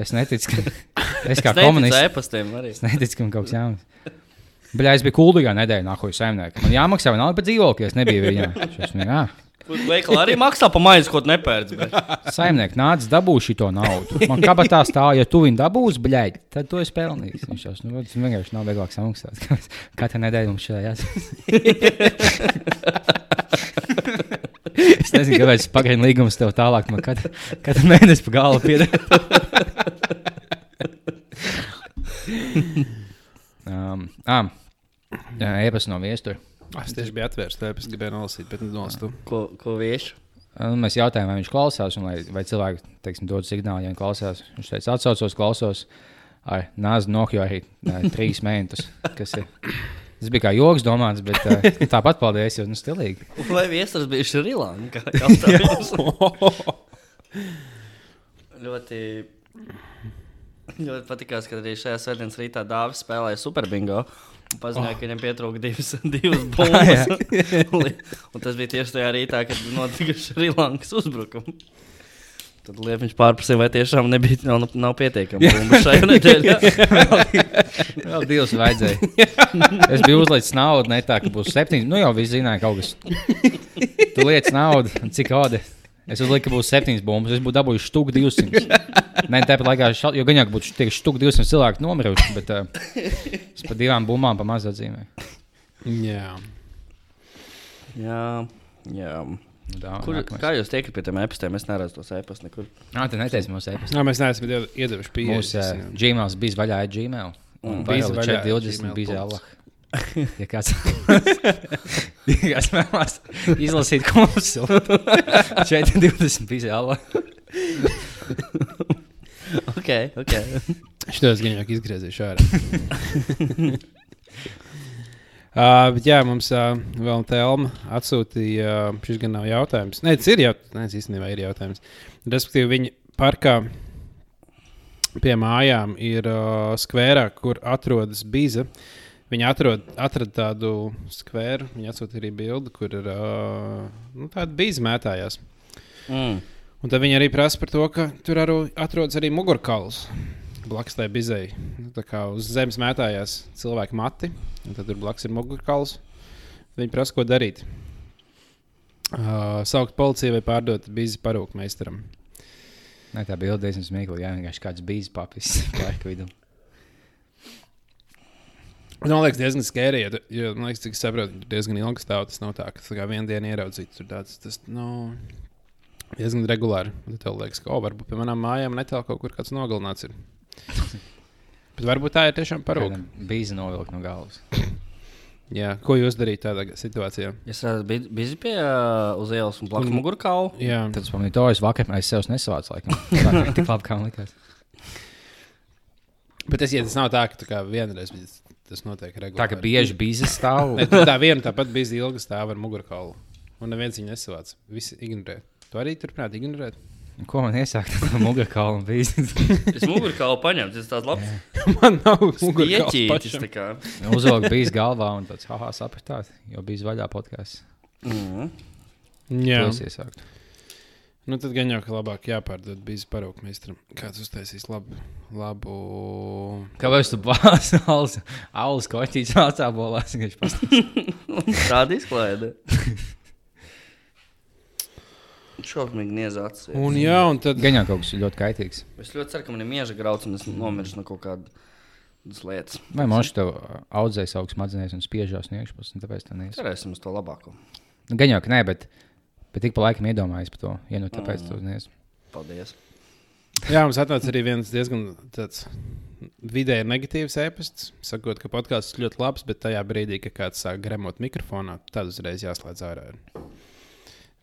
Es neticu, ka es kā komunists. Es neticu, ka man kaut kas jauns. Bļā, es biju kuldīgā nedēļā, nahuj saimnieki. Man jāmaksā vienalga par dzīvokli, ja es nebiju viņā. Šis, jā, Veikala arī maksā par maizi, ko tu nepērci. Bet... Saimnieks nāc, dabūši to naudu. Man kabatā stāv, ja tu viņu dabūsi, bļaigi, tad tu esi pelnījis. Viņš jau nu, vienkārši nav vieglāk samaksāt. Katru nedēļu mums šajā jāsaka. es nezinu, kāpēc es pagaidu līgumus tev tālāk. Man katru, katru mēnesi pa galvu piedāvā. um, ah, e-pasta no viestura. Ah, Es tieši biju atvērts, tāpēc gribēju nolasīt, bet nolasu. Ko, ko vieši? Nu, mēs jautājām, vai viņš klausās, un vai, vai cilvēki teiksim, dod signālu, ja viņš klausās. Viņš teica, atsaucos, klausos. Ar nāzi nohju arī nā, trīs mēnešus. Ir. Tas bija kā joks, domāts, bet uh, tāpat paldies, jo nu, stilīgi. Vai viesurs bija Šrilanka? ļoti, ļoti patīkās, ka arī šajā svētdienas rītā Dāvis spēlēja Superbingo. un Paziņoja, oh. ka viņam pietrūka divas, divas bumbas. Un tas bija tieši tajā rītā, kad notika Šrilankas uzbrukums. Tad Liepiņš pārprasīja, vai tiešām nebija, nav, nav pietiekami bumbu šajā nedēļā. Vēl divas vajadzēja. Es biju uzlicis naudu, ne tā, ka būs septiņas. Nu jau viss zināja, kaut kas. Tu liec naudu, cik ode. Es uzliku, ka būs septiņas bumbas. Es būtu dabūjis štuku 200. Nē, tāpat laikā, šal, jo gan jau būtu tieši štuku 200 cilvēku nomiruši, bet uh, es par divām bumbām pa maz atzīmēju. Jā. jā, jā. Nu, dā, Kur, nākamais. kā jūs tiekat pie tiem e-pastiem? Es neredzu tos e-pastus nekur. Ā, tu neteici mums e-pastu. Nā, mēs neesam iedev- iedevuši pieeja. Mūsu uh, Gmails bija vaļā ar Gmail. Un bija vaļā 420 Gmail bija punkts. Allah. Ja kāds, ja kāds vēlas izlasīt kursu, 420 bija Allah. Ok, ok. Šitos gan jau izgriezīšu ārā. Uh, bet jā, mums uh, vēl Telma atsūtīja, uh, šis gan nav jautājums. Nē, tas ir jautājums. Nē, tas īstenībā ir jautājums. Respektīvi, viņi parkā pie mājām ir uh, skverā, kur atrodas bīza. Viņi atrod, atrada tādu skveru, viņi atsūtīja arī bildi, kur ir uh, nu, tāda bīza mētājās. Mm. Un tad viņi arī prasa par to, ka tur arī atrodas arī mugurkauls blakus tai bizei. Nu, Tā kā uz zemes mētājās cilvēki mati, un tad tur blakus ir mugurkauls. Viņi prasa, ko darīt. Uh, saukt policiju vai pārdot bizi parūku meistaram. Nē, tā bija diezgan smieklīga. Jā, vienkārši kāds bijis papis laika vidū. Man liekas, diezgan skērīgi, jo, jo man liekas, cik es saprotu, tur diezgan ilgi stāv. Tas nav tā, ka tas kā vienu dienu ieraudzīt. Tur tāds, tas nu, diezgan regulāri. Un Tad tev liekas, ka, o, varbūt pie manām mājām netālu kaut kur kāds nogalināts ir. Bet varbūt tā ir tiešām parūka. Bija novilkt no galvas. Jā, ko jūs darīt tādā situācijā? Es bija bija pie uh, uz ielas un blakus mugurkaula. Jā, Tad es pamanīju, to es vakar aiz sevis nesavācu. Laikam. Tā kā tik labi, kā man likās. bet tas, ja tas nav tā, ka tu kā vienreiz bet tas notiek regulāri. Tā kā bieži bija stāv. Ne, tu tā viena tāpat bija ilga stāva ar mugurkaulu. Un neviens viņu nesavāc. Visi ignorē. Tu arī turpināt ignorēt. Ko man iesākt? Mugurkaula bija. Es mugurkaulu paņēmu, tas tāds labs Man nav mugurkauls. Uzvilkt bija galvā un tāds haha sapratāt, jo bija vaļā podkāsts. Mm. Jā, To es iesāktu. Nu tad gan jau, ka labāk jāpārdod bija parūku meistaram. Kāds uztaisīs labu, labu Kāpēc tu bāzi alus, alus koķītes vācā bolās? Viņš pastāv. Tāda izklaide. Šausmīgi niezāts. Un jā, un tad Gan jau kaut kas ļoti kaitīgs. Es ļoti ceru, ka man ir mieža grauds un es nomiršu no kaut kādas lietas. Vai man šķiet, tev audzēja savus smadzenēs un spiežās no iekšpuses, un tāpēc tā neies. Cerēsim uz to labāko. Nu, Gan jau, ka nē, bet, bet tik pa laikam iedomājies par to. Ja nu tāpēc Mm. tu neies. Paldies. jā, mums atnāca arī viens diezgan tāds vidēji negatīvs ēpasts. Sakot, ka podkāsts ļoti labs, bet tajā brīdī, kad kāds sāk gremot mikrofonā, tad uzreiz jāslēdz ārā.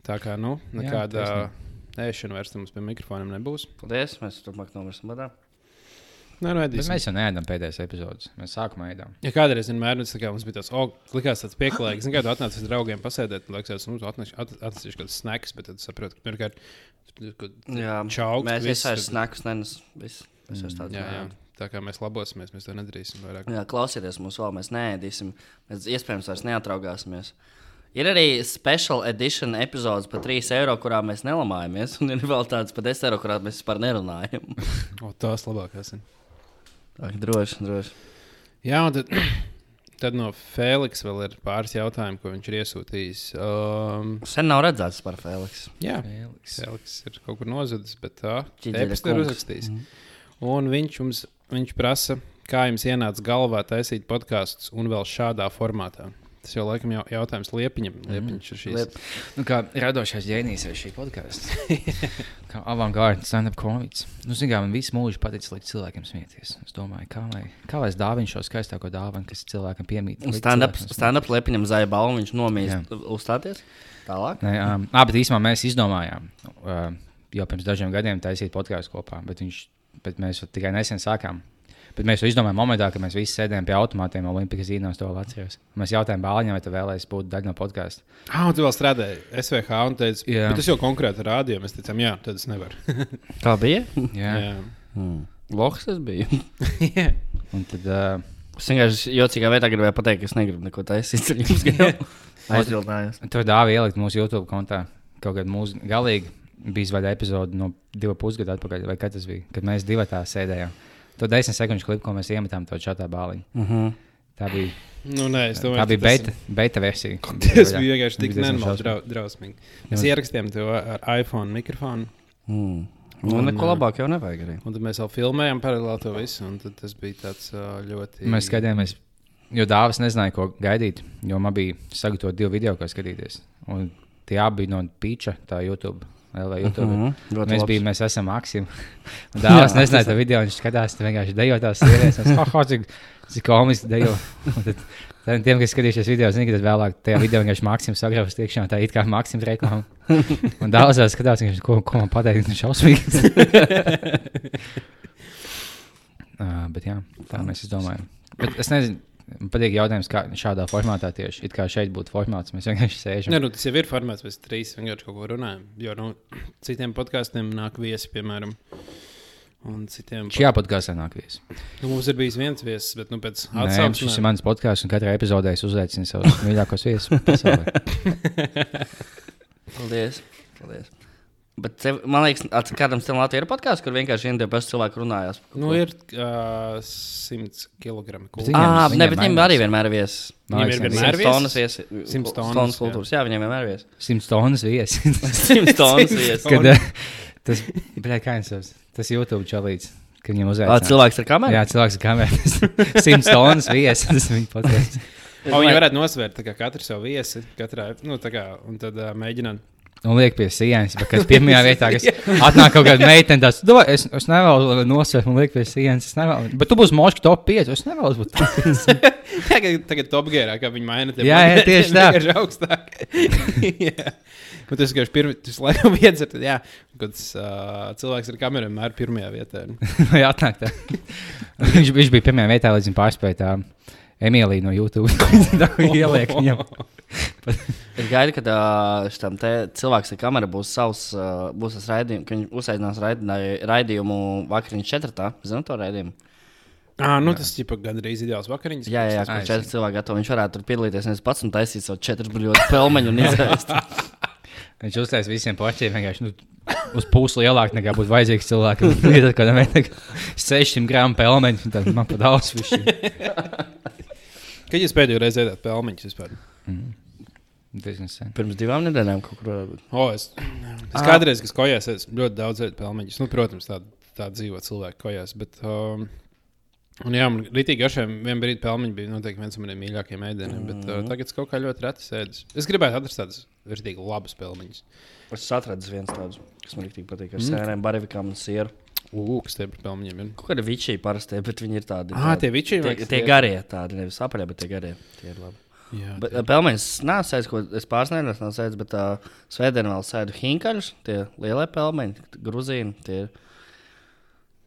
Tā kā, nu, nekāda ēšana vairs mums pie mikrofoniem nebūs. Paldies. Mēs turpmāk nomirsim badā. Nu, Bet ēdīsim. mēs jau neēdam pēdējās epizodes. Mēs sākumā ēdām. Ja kādreiz vienmēr tas, kā, mums bija tāds, oh, likās tāds pieklājīgs, zināmā mērā, atnācis ar draugiem pasēdēt, un liekas, mums atnācis kāds snacks, bet tad saprotu, ka pirmkārt, Čauks, mēs viss esam ir- snakus, nenes. Viss. Es esmu tāds. jā, jā, tā kā mēs labosimies, mēs to nedarīsim vairāk. Jā, klausieties, mums vēl mēs neēdīsim. Mēs iespējams vairs neatraugāsimies. Ir arī special edition epizodes par 3 eiro, kurā mēs nelamājamies. Un ir vēl tāds par 10 eiro, kurā mēs vispār nerunājam. O, tās labākās ir. Ir droši, droši. Jā, un tad, tad no Feliks vēl ir pāris jautājumu, ko viņš ir iesūtījis. Um, Sen nav redzēts par Feliksu. jā, Feliks. Feliks ir kaut kur nozudis, bet tā tepat ir uzrakstījis. Un viņš mums viņš prasa, kā jums ienāca galvā taisīt podkāstus un vēl šādā formātā. Tas jau laikam jau, jautājums Liepiņam. Liepiņš ir šīs. Liep- Nu, kā radošais ģēnijs ir šī podkāsta. kā avangārda stand-up komiks. Nu, zin, kā, man visu mūžu paticis likt cilvēkiem smieties. Es domāju, kā lai, kā lai es dāvinu šo skaistāko dāvanu, kas cilvēkam piemīt. Stand-up stand lepiņam zaļa balva, viņš nomīst uzstāties. Tālāk. Nē, um, ah, bet īstenībā mēs izdomājām uh, jau pirms dažiem gadiem taisīt podkāstu kopā, bet, viņš, bet mēs tikai nesen sākām. Bet mēs to izdomājām momentā, kad mēs visi sēdējām pie automātiem Olimpikas zīmēs, to atceros. Mēs jautājām Bāliņam, vai tu vēlēsies būt daļa no podkāsta. Ah, tu vēl strādāji SVH un teici, Jā. bet tas jau konkrēti rādīja. Mēs teicām, jā, tad es nevaru. Tā bija. Jā. jā. Hmm. Loks tas bija. Un tad uh, Es vienkārši jocīgā veidā gribēju pateikt, ka es negribu neko taisīt ar jums. Aizbildinājos. to dāvā ielikt mūsu YouTube kontā. Kaut kādā mūsu galīgi bija zvana epizode no divu pusgadu atpakaļ, vai kad tas bija, kad mēs divi tā sēdējām. To desmit sekundžu klipu, ko mēs iemetām to čatā bāliņu. Uh -huh. Tā bija, Nu, nē, es domāju, tā bija beta, beta versija. Tas bija vienkārši tik nenormāli drau, drausmīgi. Mēs Jā. ierakstījām to ar iPhone mikrofonu, Mm. Nu, Un, neko labāk jau nevajag arī. un tad mēs vēl filmējām paralēli to visu. un tad Tas bija tāds ļoti. Mēs skatījāmies, jo dāvāts nezināja, ko gaidīt. Jo man bija sagatavot divu video, ko skatīties. Un tie abi bija no Pīča, tā YouTube. LV YouTube. Mhm, ļoti Mēs, labs. bijām, mēs esam Maksim. Dāvāts Jā, nezināja to video, viņš skatās, tur vienkārši dejo tās sievietes. Es, oh, cik, cik komiski dejo. Tad, tad tiem, kas skatījušies video, zina, ka tad vēlāk tajā video vienkārši Maksim sagraujas tiekšā, tā it kā Maksim reklāma. Un daudzās skatās, viņš, ko, ko man pateikt, viņš šausmīgs. uh, bet jā, tā mēs izdomājām. Bet es nezinu, man patīk jautājums, kā šādā formātā tieši. It kā šeit būtu formāts, mēs vienkārši sēžam. Nē, nu, tas jau ir formāts, mēs trīs vienkārši kaut ko runājam. Jo no citiem podkāstiem nāk viesi, piemēram. Un citiem Šajā podkāstā nāk viesi. nu, mums ir bijis viens viesis, bet nu, pēc Nē, šis ir mans podkāsts, un katrā epizodē es uzaicinu savus mīļākos viesus. Paldies. Paldies. Bet, tev, man liekas, at- kādam tam Latvijā ir podkāsts, kur vienkārši viena paša cilvēka runājās. nu, ir uh, 100 kg. Ah, ne, bet viņiem mainās. arī vienmēr ir viesis. Liekas, ir viens- vienmēr Simts tonnas viesi. Simts tonnas, tonnas jā. kultūras. Jā, viņiem vienmēr ir viesi. Simts tonnas viesis. Simts tonnas viesi. Kad, eh, tas bija kā tas, tas YouTube čalīts, kad viņam Ah, uzaicināja. cilvēks ar kameru? Jā, cilvēks ar kamerā. Simts tonnas viesis. Tas viņa podkāsts. O, viņi varētu nosvērt tā kā katru savu viesi, katrā, nu, tā kā, un tad uh, mēģināt. Un liek pie sienas, bet kas pirmajā vietā, kas atnāk kaut kāda meitene, tas - es, es nevēlu nosvērt, man liek pie sienas. Nevēlu. Bet tu būsi moški top 5. Es nevēlu būt. Tagad, tagad topgērā, kā viņi maina. Jā, jā, tieši tā. vienkārši augstāk. Un tas vienkārši pirmie, tas laikam ir, tad, jā, kad uh, cilvēks ar kameru vienmēr pirmajā vietā. Vai atnāk tā? viņš, viņš bija pirmajā vietā, līdz viņa pārspēja tā Emīliju no YouTube. Tā ieliek viņam. Es gaidu, ka uh, šitam te cilvēks ar kameru būs savs, uh, būs tas raidījums, ka viņš uzaicinās raidī- raidījumu vakariņas četratā. Zinu to raidījumu? Ah, nu, tas ir gandrīz ideāls vakariņas. Jā, jā, jā kur četri cilvēki gatavo. Viņš varētu tur piedalīties nevis pats un taisīt savu četru brīvības pelmeņu un izēst. Viņš uztaisīja visiem porcijiem vienkārši nu, uz pusi lielāk nekā būtu vajadzīgs cilvēkam. Ir kaut kāda veida 600 gramu pelmeņu, un tad man pat daudz višķi. Kad jūs pēdējo reizi ēdāt pelmeņus vispār? Diezgan sen. Pirms divām nedēļām kaut kur. varbūt. O, es, es Ah. kādreiz, kad kojās, es ļoti daudz ēdu pelmeņus. Nu, protams, tāda tā dzīvo cilvēku kojās. Bet, um, un jā, man rītīgi garšiem vienā brīdī pelmeņi bija noteikti viens no maniem mīļākajiem ēdieniem. Mm. Bet uh, tagad es kaut kā ļoti reti sēdu. Es gribētu atrast tādus rītīgi labus pelmeņus. Es atradu viens tādus, kas man ļoti patīk. Ar Mm. sēnēm, baravikām un sieru. Kas tie pelmeņiem ir? Kaut kādi vičī parasti, bet viņi ir tādi. Ah, tie vičī vai Tie, tie garie, tādi nevis apaļie, bet tie garie. Tie ir labi. Jā, Bet, pelmeņus nāc, ko es nedēļas nav sēdis, bet uh, svētdien vēl sēdu hinkaļus, tie lielie pelmeņi, gruzīni. Tie, ir-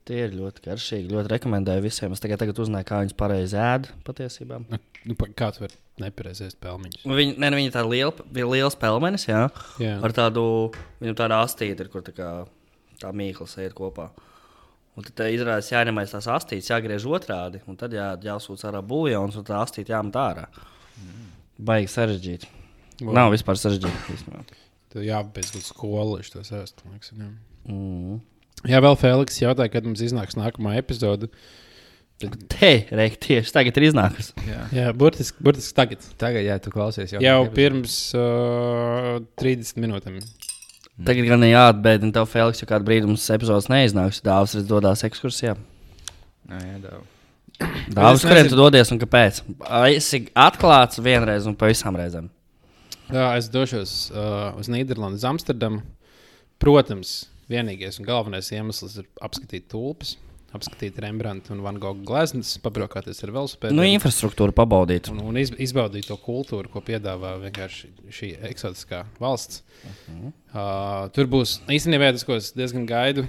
tie ir ļoti garšīgi. Ļoti rekomendēju visiem. Es tikai tagad uzzināju, kā viņus pareizi ēd patiesībā. nu, pa- kā tu vari nepareizi ēst pelmeņus? Nu, Viņi, ne, nu, viņi ir tādi lieli, bija liels pelmenis, jā, Jā, ar tādu, viņam tāda astīte, kur tā, kā, tā mīkla iet kopā. Un tad tā izrādās, jāņemais tās astītes, jāgriež otrādi, un tad jā, jāsūta ārā buļļons, un tā astīte jāmet ārā. Baigi sarežģīti. Wow. Nav vispār sarežģīti. Tev jābeidz skola, lai to Jā. Mm. jā, vēl Feliks jautāja, kad mums iznāks nākamā epizode. Te, reik, tieši tagad ir iznākusi. Jā. Jā, burtiski, burtiski tagad. Tagad, ja tu klausies, jau, Jau pirms uh, 30 minūtēm. Tagad gan jāatbēdina tev, Feliks, jo kādu brīdi mums epizodes neiznāks. Dāvs redz dodās ekskursijā. Jā, jā, dā. Dāvs, es kuriem tu dodies un kāpēc? Esi atklāts vienreiz un pa visām reizēm. Jā, es došos uh, uz Nīderlandes, Amsterdamu. Protams, vienīgais un galvenais iemesls ir apskatīt tulpes, apskatīt Rembrandta un Van Gogha gleznas, pabraukāties ar velosipēdu. Nu, infrastruktūru pabaudīt. un, un iz, izbaudīt to kultūru, ko piedāvā šī eksotiskā valsts. -huh. uh, tur būs īstenībā tas, ko es diezgan gaidu,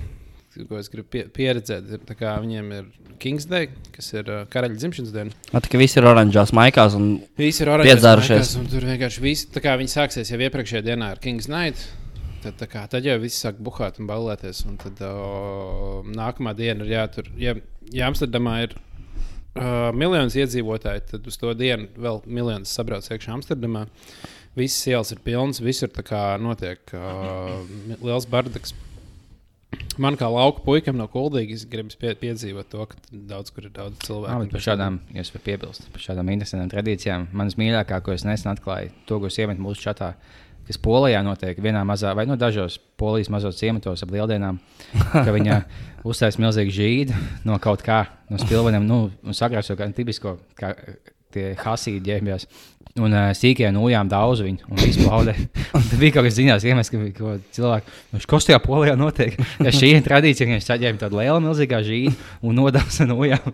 ko es gribu pie, pieredzēt. Kā viņiem ir Kings Day, kas ir uh, karaļa dzimšanas diena. Tā kā visi ir oranžās maikās un Visi ir oranžās Piedzērušies. un Tur vienkārši viss, tā kā viņi sāksies jau iepriekšējā dienā ar Kings Night. Tad, kā, tad jau viss sāk buhāt un baulēties. Un tad o, nākamā diena ir jātur. Ja, ja Amsterdamā ir uh, miljonus iedzīvotāji, tad uz to dienu vēl miljonus sabrauc iekšā Amsterdamā. Visas ielas ir pilnas, visur notiek uh, liels bardaks. Man kā lauka puikam no Kuldīgas gribas pie, piedzīvot to, ka daudz kur ir daudz Jā, cilvēku. bet par šādām, ja es varu piebilst, par šādām interesantām tradīcijām, manas mīļākās, ko es nesen atklāju, to, ko es iemetu mūsu čatā, kas Polijā notiek vienā mazā, vai no dažos polijas mazos ciematos ap lieldienām, ka viņa uztaisīja milzīgu žīdu no kaut kā, no spilveniem, nu, un sakrāso kā tipisko, kā tie hasīdi ģērbjās. Un uh, sīkajā nūjām daudz viņu, un viss plaudē. Un tad bija kaut kas zināms, iemesls, ka bija cilvēka, nu, kas tajā polijā notiek. Ja šī ir tradīcija, ka viņš saģēma tādu lielu milzīgā žīdu un nodevs ar nūjām.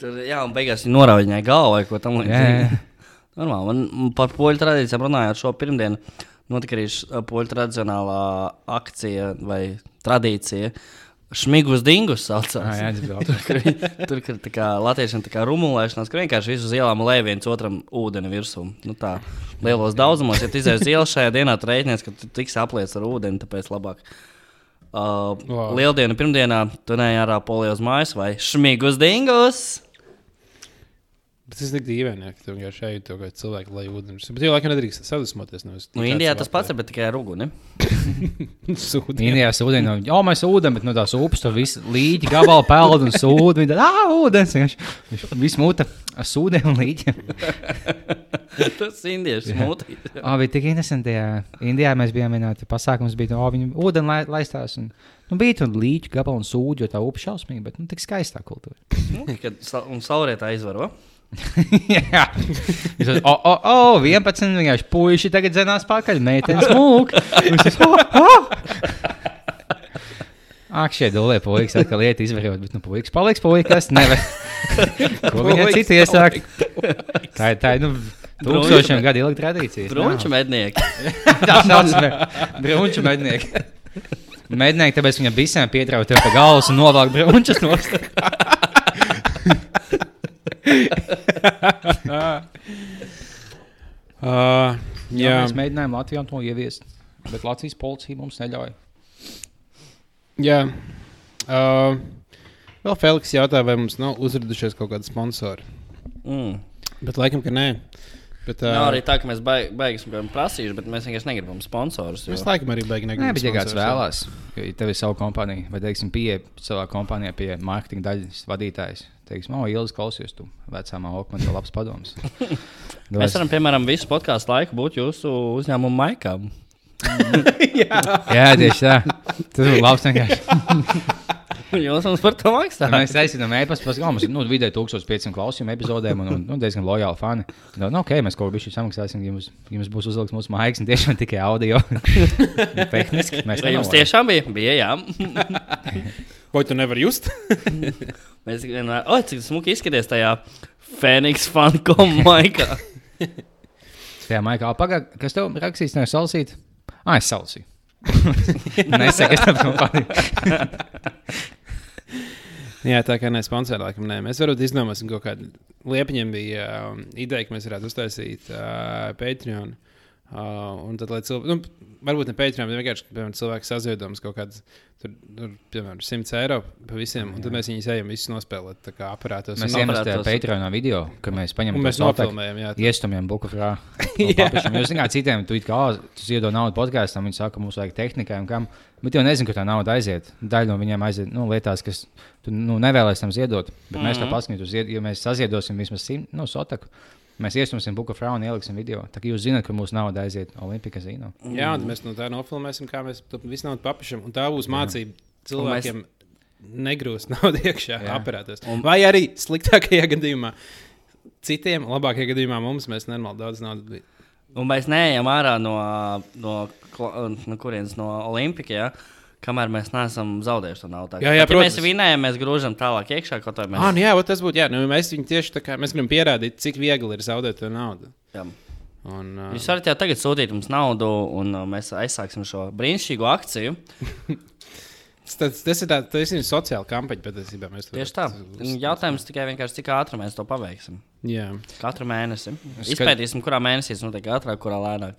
tur, jā, un beigās viņi norauj viņai galvu vai ko tam līdzīgu. Normāli. M, par poļu tradīcijām runājot, šo pirmdienu notika arī š- poļu tradicionālā akcija vai tradīcija. Šmigus dingus saucās. Jā, labi. Tur, tur ir tā kā latviešiem tā kā rumulēšanās, ka vienkārši visu ielām lej viens otram ūdeni virsū. Nu, tā lielos daudzumos, ja uz ielas šajā dienā, tad rēķinies, ka tu tiksi apliets ar ūdeni, tāpēc labāk. Uh, Wow. Lieldienu pirmdienā tu neej ārā polijā uz mājas vai šmigus dingus. Bet tas ir tik dīvaini, ka tu vienkārši ej to kā cilvēku, lai ūdeni. Bet jau laikam nedrīkst sadusmoties. No Nu, Indijā tas pats ir, bet tikai ar uguni. Sūdi. Indijā sūdī no jau mēs ūdeni, bet no tās upes tur viss līķi gabalu peld un sūdi. Viņa tā, ah, ūdens. Viņš, viņš viss mūta ar sūdiem un līķiem. tas ir indiešu smūti. Oh, bija tik interesanti. Jā. Indijā mēs bijām vienā pasākumā, bija oh, viņa ūdeni lai, laistās. Un, nu, bija tur līķi gabalu un sūdi, jo tā upe šausmīga, bet nu, tik skaistā kultūra. Un saulrietā izvaro. Jā, viņš ir. Oh, oh, oh, 11. vienkārši puiši tagad zinās pakaļ, meitenes mūk. Ak, šie dolē puikas atkal lieta izvarot, bet nu puikas paliks puikas. Nevar. Ko Puikas citi iesāk? Tā ir tā, ir, nu, tūkstošiem gadu ilga tradīcija. Brunča mednieki. Tā saucamie brunču mednieki. Mednieki, tāpēc viņam visiem pietrauc tev pa galvas un novāk brunčas nost. Uh, Jā, jā, mēs mēģinājām Latvijā to ieviest, bet Latvijas policija mums neļauj. jā. Uh, vēl Feliks jautā, vai mums nav uzradušies kaut kādi sponsori. Mm. Bet laikam, ka nē. Bet, uh, Nav arī tā, ka mēs baig, baigsim kaut kādu prasījuši, bet mēs vienkārši negribam sponsorus. jo- Mēs laikam arī beigām Nē, bet ja kāds vēlās, ka tev ir sava kompānija, vai teiksim, pieeja savā kompānijā pie mārketinga daļas vadītājas, teiksim, oh, Ilgas klausies, tu vecā mākslā, man ir labs padoms. Mēs varam, piemēram, visu podkāstu laiku būt jūsu uzņēmuma maikām. Jā, tieši tā. Tas ir labs vienkārši. Jūs mums par to maksājat. Mēs aicinām e-pastu, tam mums ir nu, vidēji 1500 klausījumu epizodēm un, un nu, diezgan lojāli fani. Nu, nu, ok, mēs kaut ko bišķi samaksāsim, jums, jums būs uzlikts mūsu maigs un tiešām tikai audio. Tehniski mēs Vai jums tiešām bija? Bija, jā. Vai tu nevari just? Mēs vienmēr, oh, cik smuki izskaties tajā Phoenix fankom maikā. Tajā maikā, pagaidi, kas tev rakstīs, nevis salasīt? Ah, es salasīju. Nesaka, es tam kompāniju. Jā, tā kā nesponsorē, laikam, nē. Mēs varbūt izdomāsim kaut kādu. Liepiņam bija um, ideja, ka mēs varētu uztaisīt uh, Patreon. Uh, un tad, lai cilvēki, nu, varbūt ne Patreon, bet vienkārši piemēram, cilvēks saziedojas kaut kādas, tur, tur, piemēram, 100 eiro par visiem, un tad mēs viņus ejam visus nospēlēt tā kā aparātos. Mēs investējam aparatos. Patreonā video, ka mēs paņemam mēs to jā. Iestumjam. Jā. Jūs zināt, citiem tu kā, "Ā, tu iedod naudu podkāstam, viņi saka, mums vajag tehnikai un kam. Bet jau nezinu, kur tā nauda aiziet. Daļa no viņiem aiziet nu, lietās, kas tu nu, nevēlies tam ziedot. Bet mēs to Mhm. paskatīsimies, ja mēs saziedosim vismaz simt nu, sotaku. Mēs iestumsim buku frā un ieliksim video. Tā kā jūs zināt, ka mūsu nauda aiziet Olimpika zīmē. jā, un mēs no tā nofilmēsim, kā mēs to visu naudu papišam. Un tā būs mācība cilvēkiem. Negrūst naudu iekšā Jā. aparātos. Un... Vai arī sliktākajā gadījumā, citiem, labākajā gadījumā mums mēs normāli daudz naudas Un mēs neejam ārā no, no, kla- no kurienes no Olimpika. Ja? Kamēr mēs neesam zaudējuši to naudu. Jā, jā, Pat, ja mēs protams. vinējam, mēs grūžam tālāk iekšā. Mēs Ah, nu jā, vot tas būtu. Jā, nu, mēs viņu tieši tā kā mēs gribam pierādīt, cik viegli ir zaudēt to naudu. jā. Un, uh, Jūs varat jau tagad sūtīt mums naudu, un uh, mēs aizsāksim šo brīnišķīgo akciju. tas, tas ir tāds tas ir sociāla kampaņa patiesībā. mēs to- Tieši tā. Jautājums tikai vienkārši, cik ātri mēs to paveiksim. Jā, Katru mēnesi. Es Izpētīsim, kurā mēnesī tas notiek ātrāk, kurā lēnāk.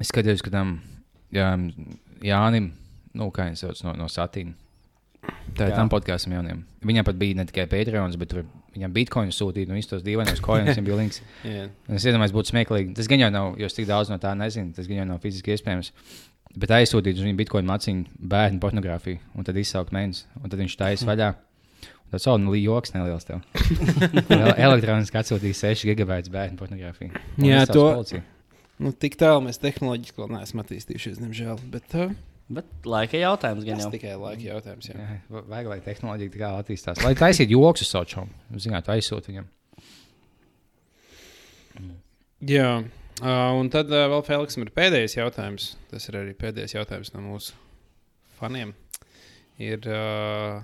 Es skatījos, ka tam jā, Jānim, nu, kā viņš sauc no, no Satīna. Tā ir tam podkāstam jauniem. Viņam pat bija ne tikai Patreons, bet tur viņam bitkoinu sūtīt, un visus tos dīvainos koinus viņam bija links. jā. Un Es iedomājos, būtu smieklīgi. Tas gan jau nav, jo es tik daudz no tā nezinu, tas gan jau nav fiziski iespējams. Bet aizsūtīt uz viņu bitkoinu maciņu bērnu pornogrāfiju, un tad izsaukt mēnesi, un tad viņš taisa vaļā. Un Tas jau bija joks neliels. tev. Ele- Elektroniski atsūtīja 6 gigabaitus bērnu pornogrāfiju. Jā, to- policiju. Nu, tik tālu mēs tehnoloģiski vēl neesam attīstījušies, diemžēl. Bet uh, Bet laika jautājums gan tas jau. tikai laika jautājums. Jā. Jā, va- vajag, lai tehnoloģija tā kā attīstās. Lai taisītu joks uz savu čomu. Zināt, aizsūtīt viņam. Jā. Uh, un tad uh, vēl Feliksam ir pēdējais jautājums. Tas ir arī pēdējais jautājums no mūsu faniem. Ir, uh,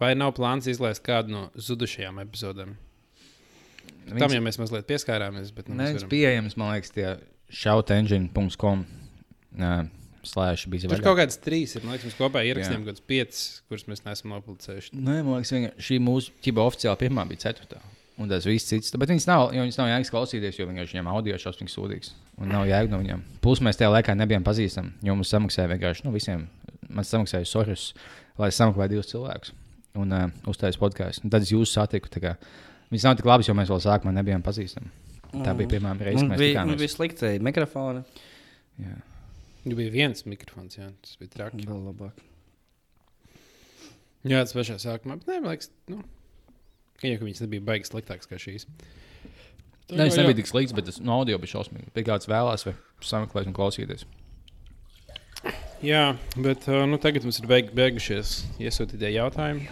vai nav plāns izlaist kādu no zudušajām epizodēm? Tam jau mēs mazliet pieskārāmies. Bet, nu, Viens varam- pieejams, man liekas, tie shoutengine.com. Uh, Slēdz bija Tur vaļā. kaut kādas trīs ir. Man liekas, mēs kopā ierakstījām kaut kādas piecas, kuras mēs neesam nopublicējuši. Nē, man liekas, viņa, šī mūsu ķiba oficiāli pirmā bija ceturtā. Un tas viss cits. Bet viņas nav, jo viņas nav jēgas klausīties, jo vienkārši viņam audio šausmīgi sūdīgs. Un nav jēga no viņiem. Plus mēs tajā laikā nebijām pazīstami. Jo mums samaksāja vienkārši nu, visiem. Man samaksāja Sorus, lai samaksātu divus cilvēkus. Un uh, uztaisīju podkāstu. Tad es jūs satiku. Viņas nav tik labas, jo mēs vēl sākumā nebijām pazīstami. Tā bija pirmā reize, kad Mums mēs bija, mums tikāmies. bija slikti mikrofoni. Jā. Nu, bija viens mikrofons, jā, tas bija traki. Vēl labāk. Jā, tas pašā sākumā. Bet, nē, man liekas, nu, ka jau ka viņas nebija baigas sliktākas kā šīs. Tā Nē, jā. nebija tik slikts, bet tas no audio bija šausmīgi. Bija kāds vēlās, vai sameklēt un klausīties. Jā, bet uh, nu, tagad mums ir beig beigušies iesūtītie jautājumi.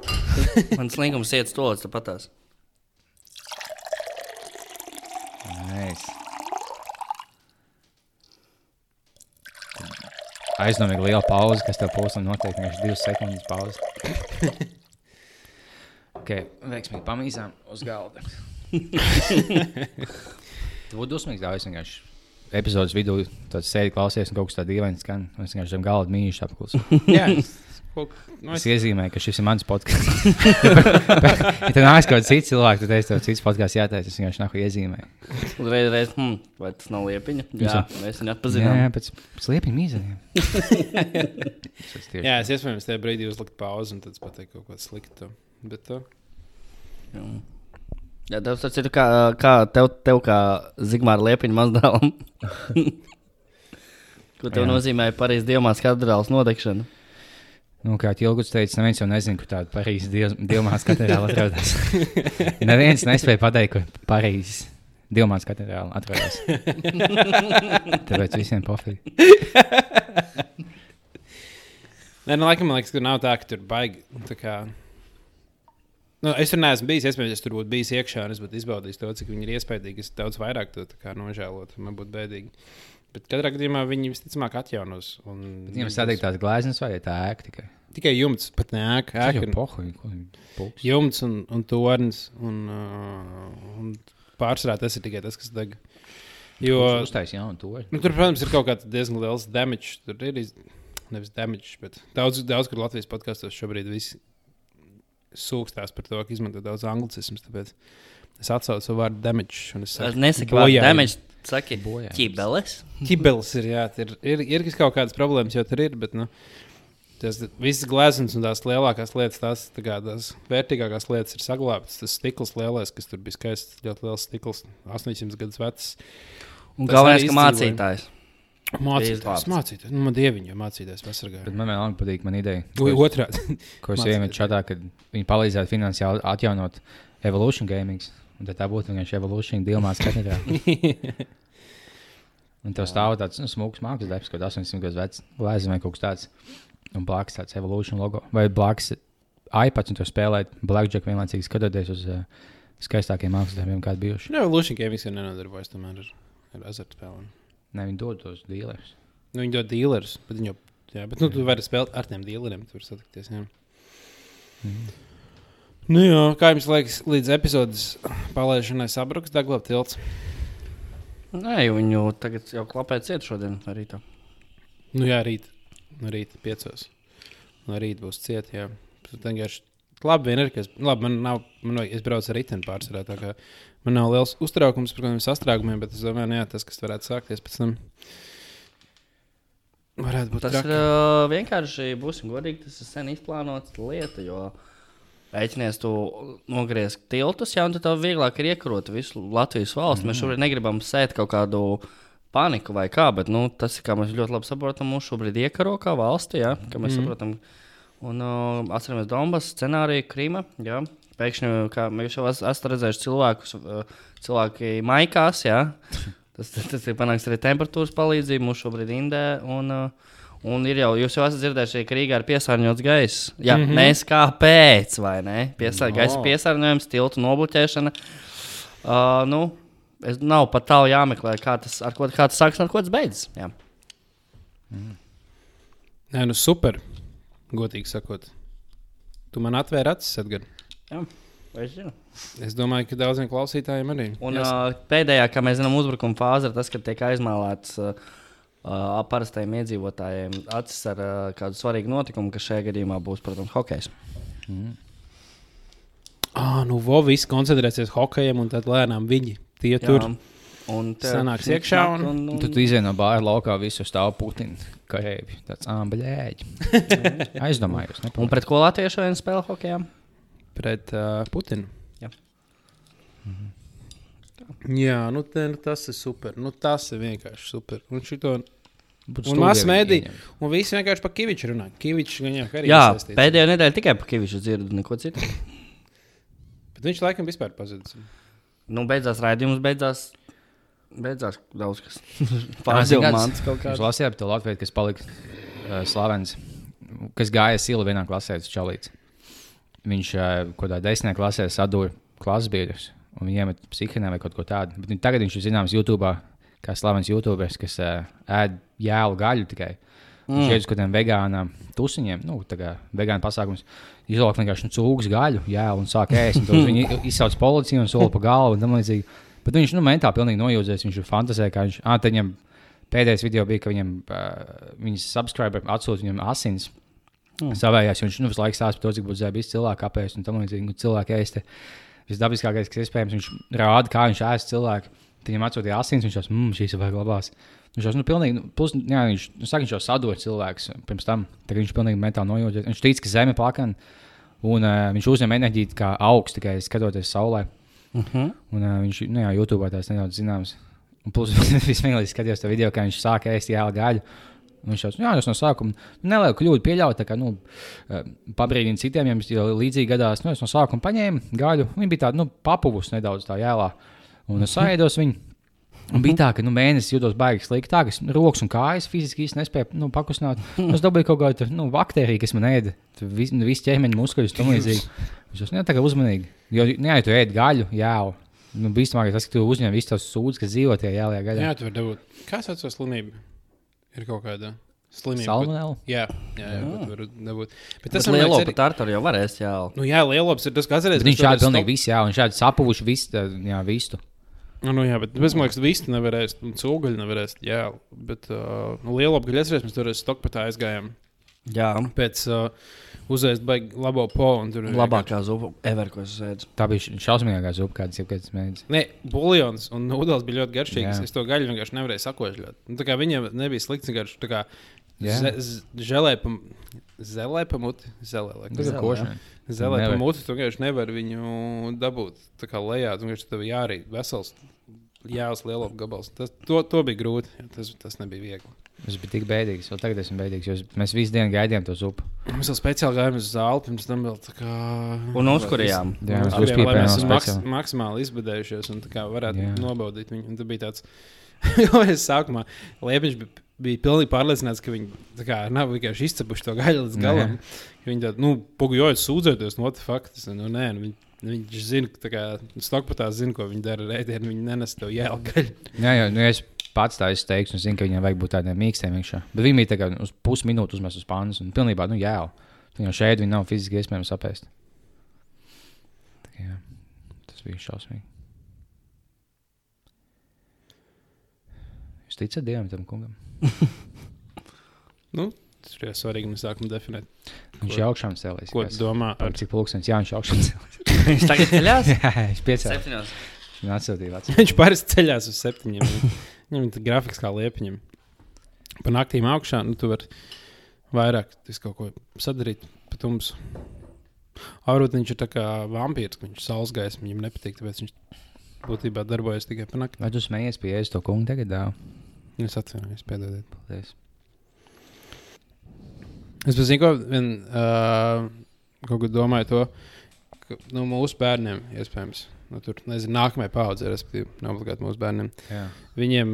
Man slinkums iet stūlis, tāpat Nice. Aizdomīgi liela pauze, kas tev notiek. Viņš ir divas sekundes pauze. ok, veiksmīgi pamīzām uz galda. Tu būtu dusmīgs, dāvis vienkārši. Epizodes vidū sēdi klausies, un kaut kas tāds dīvains skan. Es vienkārši zem galda mīļš apklusu. Jā, nu, Es es, iezīmēju, ka šis ir mans podkāsts. ja tev nāks kaut kāds cits cilvēks, tad es tev cits podkāsts jātaisa. Es vienkārši nāku iezīmēju. Uzreiz, reiz, hmm, vai tas nav liepiņa? Jā, mēs viņu Jā, atpazīstam. jā, pēc sliepiņa mīzēm. jā, es iespējams tajā brīdī uzliku pauzi un tad pateiktu kaut ko sliktu. Bet, uh, Jā, jā tev tas ir kā, kā tev, tev kā Zigmāra liepiņa mazdēlam. Ko tev Jā. nozīmē Parīzes diamāts katedrāls nodegšana? Nu, kā Tilguts teica, neviens jau nezina, kur tāda Parīzes Dilmāts katedrāla atrodas. neviens nespēja pateikt, kur Parīzes Dilmāts katedrāla atrodas. Tāpēc visiem pofīgi. Nē, nu, laikam, man liekas, ka nav tā, ka tur baigi. Kā... Nu, es tur neesmu bijis. Iespējams, es tur būtu bijis iekšā un es būtu izbaudījis to, cik viņi ir iespaidīgi. Es daudz vairāk to nožēlotu. Man būtu bēdīgi. Bet katrā gadījumā viņi visticamāk atjaunos. un Viņam sadeg tās glāzes vai tā ēka tikai. Tikai jumts, pat ne ēka. Ēka jau ir pohuļ, ko viņi pulks. Jumts un, un tornis. Un, uh, un pārsvarā tas ir tikai tas, kas deg. Jo, Uztais to. nu, tur, protams, ir kaut kāds diezgan liels damage. Tur ir iz... nevis damage, bet daudz, daudz kur Latvijas podkāstos šobrīd visi sūkstās par to, ka izmanto daudz anglicismus. Tāpēc Es atsaucu savu vārdu damage. un es saku, Nesaki, vai bojājumi. damage, saki, ķibeles. Ķibelis ir, jā, ir, ir, ir kaut kādas problēmas, jau tur ir. Bet, nu, tas viss glezniecības un tās lielākās lietas, tās, tā kā, tās vērtīgākās lietas ir saglabātas. Tas stikls lielais, kas tur bija skaists, ļoti liels stikls, 800 gadus vecs. Un galvenais, ka mācītājs. Mācīties, izglābts. mācīties. Nu, man dieviņš jau mācīties, pasargāja. Bet man vienalga patīk man ideja. Otrādi? Ko es iemetu šādā, kad viņi palīdzētu finansiāli atjaunot Evolution Gaming. Un tā būtu vienkārši Evolution Dilmās katedrā. Un tev stāv tāds nu, smūgs mākslas darbs, kaut kāds 800 gadus vecs, lēzis vai kaut kas tāds. Un blakus tāds Evolution logo. Vai blakus iPads, un tu spēlē Blackjack vienlaicīgi skatoties uz uh, skaistākiem mākslas darbiem, kādi bijuši. Jā, Lušķi Gaming ir nenodarbojas tomēr ar, ar azartspēlēm. Ne, viņi dod tos dīlerus. Nu, viņi dod dealerus, bet viņi jau. Jā, bet nu, tu vari spēlēt ar tiem dealeriem, tur satikties. Jā. Mhm. Nu, jā, kā jums liekas, līdz epizodes palaišanai sabruks Daglavs tilts? Nē, viņu tagad jau klapē ciet šodien arī tā. Nu, jā, rīt. No rīta piecos. No rīta būs ciet, jā. Tas vienkārši labi vien ir, ka es, labi, man nav, man vajag, es braucu ar riteni pārsvarā, tā kā man nav liels uztraukums par kādiem sastrēgumiem, bet es domāju, nu jā, tas, kas varētu sākties pēc tam, varētu būt Tas ir traki. uh, vienkārši, būsim godīgi, tas ir sen izplānots lieta. Jo Rēķinies, tu nogriez tiltus, jau tev vieglāk ir iekarot visu Latvijas valsti. Mm. Mēs šobrīd negribam sēt kaut kādu paniku vai kā, bet nu, tas ir, kā mēs ļoti labi saprotam, mūsu šobrīd iekaro kā valsti, ja, kā mēs mm. saprotam. Un uh, atceramies Donbass scenāriju, Krīma. Jā. Pēkšņi, kā mēs jau es- esam redzējuši cilvēkus, cilvēki maikās, jā. Tas, tas, ir panāks arī temperatūras palīdzību mums šobrīd Indē. Un, uh, un ir jau, jūs jau esat dzirdējuši, ka Rīgā ir piesārņots gaiss. Jā, mm -hmm. mēs kāpēc, vai ne? Piesār, No. gaisa piesārņojums, tiltu nobloķēšana. Uh, nu, es nav pat tālu jāmeklē, kā tas, ar ko, kā tas sāks un ar ko tas beidzas. Jā. Nē, nu super, godīgi sakot. Tu man atvēri acis, Edgars. Jā. Es zinu? Es domāju, ka daudziem klausītājiem arī. Un Jās- uh, pēdējā, kā mēs zinām, uzbrukuma fāze ir tas, ka tiek aizmēlēts uh, uh, parastajiem iedzīvotājiem acis ar uh, kādu svarīgu notikumu, kas šajā gadījumā būs, protams, hokejs. Ah, nu, vo, viss koncentrēsies hokejam, un tad lēnām viņi tie Jā. tur. Un Sanāks sniks iekšā un- un, un, Tu iziet no bāra laukā, visu stāv Putina kareivi. Tāds āmbaļēģi. Aizdomājos. un nepamatu. pret ko Latviešu šodien spēlē hokejā? Pret uh, Putinu. Jā. Jā, nu, te, nu tas ir super. Nu, tas ir vienkārši super. Un, šito, un stulbi, mass ja viņi mēdī. ieņem. Un visi vienkārši par Kaviču runā. Kavičs viņam arī Jā, iesaistīts. pēdējā nedēļa tikai par Kaviču dzirdu, neko citu. Bet viņš laikam vispār pazudis. Nu, beidzās raidījums, beidzās, beidzās daudz kas. Pārdzīvot kāds- mans kaut Jūs kāds. lasījāt par to Latviju, kas palika uh, slavens, kas gāja sila vienā klasē, tas čalīts. Viņš uh, kaut kādā desmitā klasē sadūrīja klases biedrus un viņiem ir psihiatrā vai kaut ko tādu. Bet viņ- tagad viņš ir zināms YouTube, kā slavens YouTuberis, kas uh, ēd jēlu gaļu tikai. Viņš Mm. iet uz kaut kādiem vegāniem tusiņiem, nu, tā kā vegānu pasākums. Izlaiž vienkārši nu, cūgas gaļu, jēlu un sāk ēst. un Viņi izsauc policiju un soli pa galvu. un tam līdzīgi. Bet viņš nu, mentāli pilnīgi nojūdzies. Viņš ir fantāzē, ka viņš. Ah, viņam pēdējais video bija, ka viņam uh, viņas subscriber atsūta viņam asins. Mm. Savējās, viņš nu, visu laiku stāsta par to, cik būtu zēbis cilvēku apēst un tam līdzīgi. Nu, cilvēki ēst. Visdabiskākais, kas iespējams, viņš rāda, kā viņš ēst cilvēku. Tad viņam atsūtīja asins, viņš jau mmm, šīs vajag labās. Viņš jau nu, pilnīgi, nu, plus, jā, viņš, nu, saka, viņš jau sadūrīja cilvēku pirms tam. Tagad viņš pilnīgi mentāli nojūtas. Viņš tic, ka zeme plakana un uh, viņš uzņem enerģiju kā augstu tikai skatoties saulē. Uh -huh. Un, uh, viņš nu, jā, YouTube tās nedaudz zināms. Un plus, vismīļākais skatījos to video, kā viņš sāka ēst jēlu gaļu. Viņš jau tas no sākuma nu, nelieku kļūdu pieļaut, tā kā nu, eh, pabrīdina citiem, ja jau līdzīgi gadās. Nu, es no sākuma paņēmu gaļu. Viņa bija tāda nu, papuvus nedaudz tā jēlā. Un es sēdos viņu. Un bija tā, ka nu, mēnesis jūtos baigi slikti. Tā, ka es rokas un kājas fiziski īsti nespēju nu, pakustināt. Es dabūju kaut kādu nu, baktēriju, kas man ēda. Visu nu, vis ķermeņa muskuļus. Viņš jau tā kā uzmanīgi. Jo, nu, ja tu ēd gaļu, jā, nu, bīstamāk tas, ka tu uzņem visu tos sūdzes, kas dzīvo tajā jēlajā gaļā. Jā, tu vari dabūt. Sauc to slimību? Ir kaut kāda slimība. Salmonella. bet- Jā, jā, jā bet var dabūt. Bet Tas lielo liekas, pat ar to jau varēs, jā. Nu, jā, lielops ir tas, kas atceries. Bet viņš šādi pilnīgi visu, jā, un šādi sapuvuši visu, tā, jā, visu. Nu, nu, jā, bet es domāju, ka vistu nevarēs, un cūgaļu nevarēs. Jā, bet uh, nu, lielopgaļu atceries, mēs tur uz Stokpatā aizgājām. Jā, pēc uh, uzēst baigi labo po. un tur ir labākā zupa ever, ko es ēdu. Tā bija šausmīgākā zupa, kādas jebkad esmu mēģinājis. Ne, buļbuļsaktas un ūdens bija ļoti garšīgs. Jā. Es to gaļu vienkārši nevarēju sakožļot. Nu, tā kā viņiem nebija slikts, pa, zelē pa muti. Zelē, ir Zelē, košana. Zelē pa Nevar. muti, tu vienkārši nevari viņu dabūt tā kā lejā. Tu vienkārši tev jārīt vesels. Jāuz lielo gabals. Tas, to, to bija grūti. Tas, tas nebija viegli. Tas bija tik bēdīgs. Vēl tagad esmu bēdīgs, jo mēs visu dienu gaidījām to zupu. Mēs vēl speciāli gājām uz zāli, pirms tam vēl tā kā. Un uzkurījām. Jā, Uz mēs mēs esam maks maksimāli izbadējušies un tā kā varētu Jā. Nobaudīt viņu. Un tad bija tāds, ko es sākumā Liepiņš bija, bija pilnīgi pārliecināts, ka viņi tā kā nav vienkārši izcepuši to gaļu līdz galam. Ka Viņi tādi, nu, pogujojot sūdzēties, no tā fakta. Nu, nē, nu, viņi, viņš zina, ka tā kā Stokpatā zina, ko viņi dara ar ēdienu. Viņi nenes tev jēlu gaļu. Jā, jā, nu es pats tā izteikšu, un zinu, ka viņam vajag būt tādiem mīkstiem iekšā. Bet viņi bija kā uz pusminūti uzmest uz pānas, un pilnībā, nu, jā, viņi jau šeit, viņi nav fiziski iespējams apēst. Tā kā, jā, tas bija šausmīgi. Jūs ticat Dievam, tam kungam? Tas ir svarīgi no sākuma definēt. Viņš jau augšām cēlīs. Ko tu domā? Par Ar... cik pulkstenis, jā, viņš augšām cēlīs. Viņš tagad ceļās? jā, viņš piecēlās. Viņš atsūtīja vecāku. Viņš parasti ceļās uz septiņiem. Viņam ir grafiks kā liepiņam. Pa naktīm augšā, nu, tu vari vairāk kaut ko sadarīt pa tumsu. Varbūt viņš ir tā kā vampīrs, viņš saules gaismu viņam nepatīk, tāpēc viņš būtībā darbojas tikai pa nakti. Vai tu smējies pie ēst to kungu tagad? Jā, Es atvainojos, piedodiet. paldies. Es pēc tam vien, uh, kaut ko domāju to, ka nu, mūsu bērniem iespējams. Nu, tur nezinu, nākamajai paudzei, respektīvi, nav obligāti mūsu bērniem. Jā. Viņiem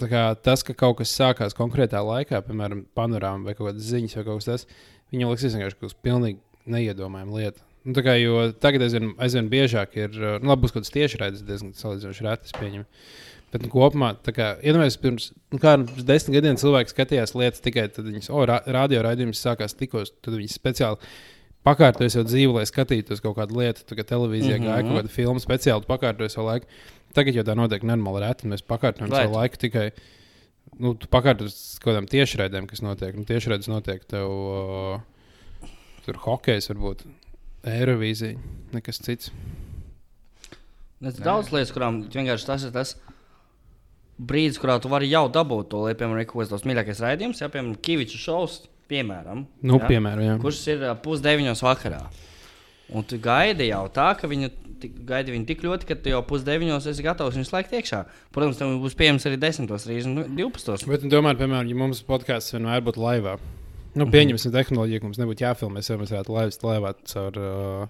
kā, tas, ka kaut kas sākās konkrētā laikā, piemēram, panorāmā vai kaut kādas ziņas, vai kaut kas tāds, viņam liekas, vienkārši kaut kas pilnīgi neiedomājama lieta. Nu, tā kā, jo tagad aizvien, aizvien biežāk ir, nu, labi, būs kaut kas tieši redzams, diezgan salīdzinoši rētas pieņem. Bet nu, kopumā, kā iedomājieties, pirms nu, kā, pirms desmit gadiem cilvēki skatījās lietas tikai tad, viņas, oh, ra radio raidījums sākās tikko, tad viņi speciāli pakārtojas jau dzīvi, lai skatītos kaut kādu lietu. Tagad televīzijā mm -hmm. gāja kaut kāda filma speciāli, tu pakārtojas savu laiku. Tagad jau tā notiek normāli reti. Mēs pakārtojam Right. savu laiku tikai. Nu, tu pakārtojas kaut kādām tiešraidēm, kas notiek. Nu, tiešraides notiek tev. Uh, tur hokejs varbūt. Eirovīzija, nekas cits. Ir daudz lietas, kurām vienkārši tas ir tas brīdis, kurā tu vari jau dabūt to lietu. Piemēram, ir kaut kāds tavs mīļākais raidījums, ja piemēram, Kaviča šovs, piemēram, Nu, ja, piemēram, jā. kurš ir pusdeviņos vakarā. Un tu gaidi jau tā, ka viņu tik- gaidi viņu tik ļoti, ka tu jau pusdeviņos esi gatavs viņu slēgt iekšā. Protams, tam būs pieejams arī 10, 30, 12. Bet, domāju, piemēram, ja mums podkāsts vienmēr būtu laivā, nu, Mhm. pieņemsim tehnoloģiju, ka mums nebūtu jāfilmē, jau mēs varētu laivas laivā caur, uh,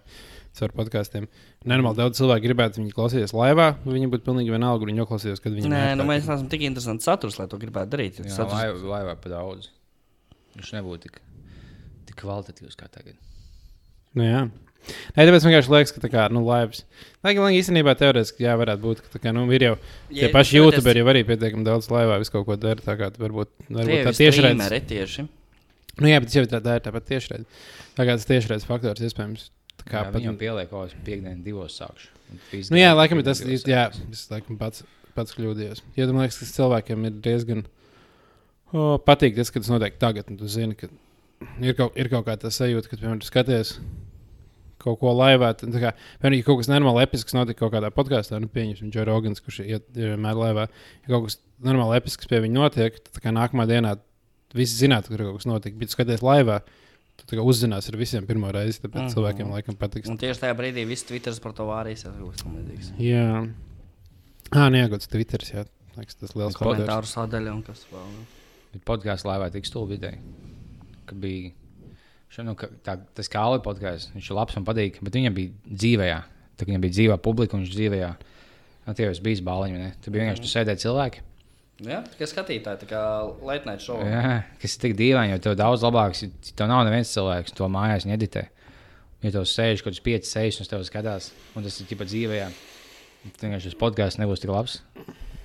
caur podkāstiem. Nenormāli daudz cilvēku gribētu viņu klausīties laivā, nu, viņi būtu pilnīgi vienalga, viņi kad viņi Nē, nu, mēs neesam tik interesanti saturs, lai to gribētu darīt. Jā, Saturs, lai, laivā pa daudz. Viņš nebūtu tik, tik kvalitatīvs kā tagad. Nu, jā. Nē, tāpēc vienkārši liekas, ka tā kā, nu, laivas. Lai gan īstenībā teorētiski, jā, varētu būt, ka tā kā, nu, ir jau tie paši youtuberi jau arī pietiekami daudz laivā, visu kaut ko dara, tā kā varbūt, varbūt tā tieši redz. ir tieši. Nu, jā, bet jau tā, tā ir tāpat tiešraidē. Tā kā tas tiešraides faktors iespējams. tā Kā Jā, pat, viņam pieliek kaut kāds piekdienas divos sākšu. Nu, jā, laikam ir tas, divos jā, es laikam pats, pats kļūdījos. Jo man liekas, ka cilvēkiem ir diezgan o, patīk tas, ka tas notiek tagad. Tu zini, ka ir kaut, ir kaut kā tā sajūta, ka, piemēram, tu skaties kaut ko laivā. tad Kā, piemēram, ja kaut kas normāli episks notika kaut kādā podkāstā, nu, pieņemsim, Džo Rogans, kurš ir vienmēr laivā. Ja kaut kas normāli episks pie viņa notiek, tad tā kā nākamā dienā visi zinātu, ka kaut kas notika. Bet, tu skaties laivā, tu uzzinās ar visiem pirmo reizi, tāpēc mm. -hmm. cilvēkiem laikam patiks. Un tieši tajā brīdī viss Twitter par to vārīs. Tam līdzīgs. Jā, ah, nē, kaut kas Twitteris. Jā. Liekas, tas liels komentārs. Komentāru sadaļa un kas vēl. Bet podkāsts laivā tik stulbi ideja. Ka bija šo, nu, ka, tā, tas kā Alija podkāsts. Viņš ir labs un patīk, bet viņam bija dzīvējā. Tā kā viņam bija dzīvā publika un viņš dzīvējā. Nu, tie jau bija bāliņi. Ne? Tur bija vienkārši tur sēdēja cilvēki. Jā, tikai skatītāji, tā kā night show. Jā, kas ir tik dīvaini, jo tev daudz labāks. ja Tev nav neviens cilvēks, to mājās neditē. Ja tev sēž kaut kāds pieci, seši, un uz tevi skatās, un tas ir tikai dzīvējā, tad vienkārši tas podkāsts nebūs tik labs.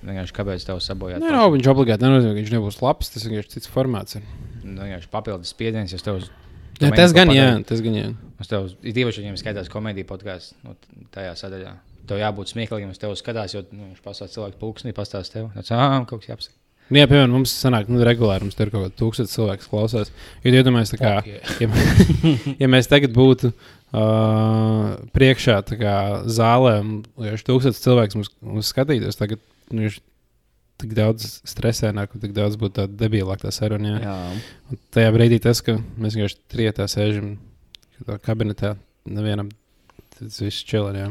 Vienkārši kāpēc tev sabojāt? Nē, no, viņš obligāti nenozīmē, ka viņš nebūs labs. Tas vienkārši cits formāts. Ir. Nu, vienkārši papildus spiediens, ja tev. Jā, tas gan, jā, tas gan, jā. Uz tev, ir īpaši, ja viņiem skatās komēdiju podkāstu nu, tajā sadaļā. Tev jābūt smieklīgam, es tev skatās, jo nu, viņš pastāsta cilvēku pulksnī, pastāsta tev. Tas ah, kaut kas jāapsaka. Nu, Jā, piemēram, mums sanāk, nu, regulāri mums tur ir kaut kāda tūkstoša cilvēku klausās. Jo iedomājieties, kā, ja, ja mēs tagad būtu uh, priekšā kā, zālē, un ja šis tūkstošs cilvēks mums, mums skatītos, tagad nu, viņš tik daudz stresēnāk, un tik daudz būtu tāda debilāka tā saruna. Jā. Jā. Tajā brīdī tas, ka mēs vienkārši trietā sēžam tā kabinetā, nevienam tas viss čilē.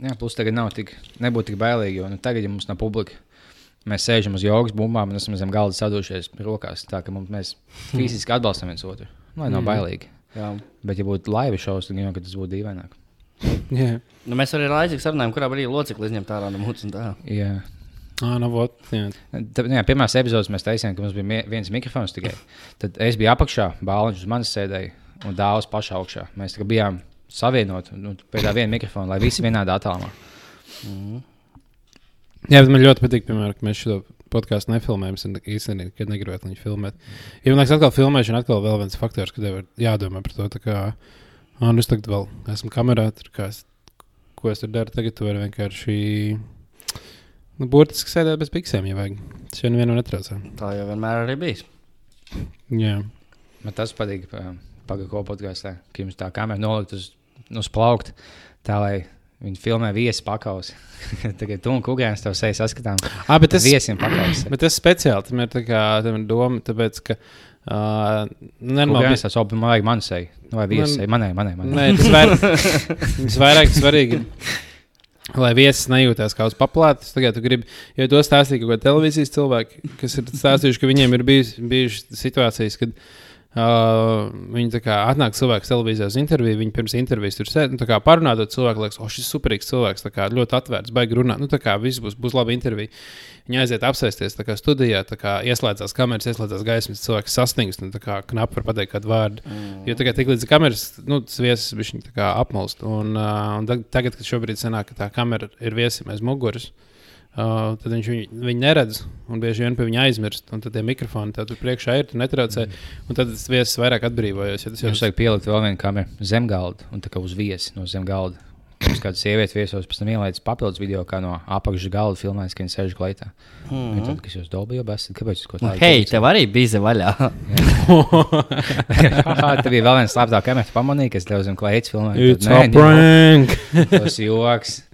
Jā, plus tagad nav tik, nebūtu tik bailīgi, jo nu, tagad, ja mums nav publika, mēs sēžam uz jogas bumbām un esam zem galda sadušies rokās. Tā kā mums, mēs fiziski atbalstam viens otru. Lai nav Mm. bailīgi. Jā. Bet, ja būtu laiva šovs, tad jau tas būtu dīvaināk. Jā, Nu, mēs arī laicīgi sarunājam, kurā brīdī locekli izņemt ārā no tā. Jā. ah, nu, vot, jā. Tad, jā, pirmās epizodes mēs teicām, ka mums bija viens mikrofons tikai. Tad es biju apakšā, bāliņš uz manis sēdēja un dāvāts pašā augšā. Mēs bijām savienoti nu, pēc tā viena mikrofona, lai visi vienādā attālumā. Jā, bet man ļoti patīk, piemēram, ka mēs šo podkāstu nefilmējam. Es īstenībā nekad negribētu viņu filmēt. Ja man liekas, atkal filmēšana, atkal vēl viens faktors, ka tev ir jādomā par to. Kā, ah, nu es tagad vēl esmu kamerā, tur kā es, ko es tur daru. Tagad tu vari vienkārši. Nu, burtiski sēdēt bez piksēm, ja vajag. Tas jau nevienam netraucē. Tā jau vienmēr arī bijis. Jā, Man tas patīk, pagaidā podkāstā, ka jums tā kamera nolikt uz, uz plaukta, tā lai viņi filmē viesi pakaus. Tagad tu un kungēns tev seja saskatām. ah, bet tas, Viesiem pakaus. bet tas speciāli tam ir, tā kā, tam ir doma, tāpēc, ka. Uh, Normāli. Kungēns tas opi, man vajag man seju. Nu, vai viesi Man- seju? Manai, manai, manai. Nē, tas vairāk, tas vairāk svarīgi. Lai viesis nejūtās kā uz paplātes, tagad tu gribi, jo to stāstīja kaut kādi televīzijas cilvēki, kas ir stāstījuši, ka viņiem ir bijis, bijušas situācijas, kad uh, viņi tā kā atnāk cilvēks televīzijā uz interviju, viņi pirms intervijas tur sēž, nu, tā kā parunājot cilvēku, liekas, o, šis superīgs cilvēks, kā ļoti atvērts, baigi runāt, nu, tā kā viss būs, būs laba intervija. Viņi aiziet apsēsties kā studijā, kā ieslēdzās kameras, ieslēdzās gaismas, cilvēks sastingst un tā kā knapi var pateikt kādu vārdu. Mm. Jo tagad, tik līdz kameras, nu, tas viesis bija viņa apmalst. Un, uh, un tag- tagad, kad šobrīd sanāk, ka tā kamera ir viesim aiz muguras, uh, tad viņš viņu, viņu neredz un bieži vien pie viņa aizmirst. Un tad tie mikrofoni tev tur priekšā ir, tu netraucē. Un tad tas viesis vairāk atbrīvojas. Ja Jums vajag pielikt vēl vienu kameru zem galda un tā kā uz viesi no zem galda. Mums kāda sieviete viesos, pēc tam ielaidis papildus video, kā no apakšas galda filmēs, ka viņa sēž kleitā. Mm. -hmm. Tad, kas jūs dolbījāt, bet kāpēc jūs ko Nu, tādu? hei, tev arī bija vaļā. Haha, Tev bija vēl viens slēptā kamera, tu pamanīji, ka es tev zem kleits filmēju. It's a prank! Tas joks.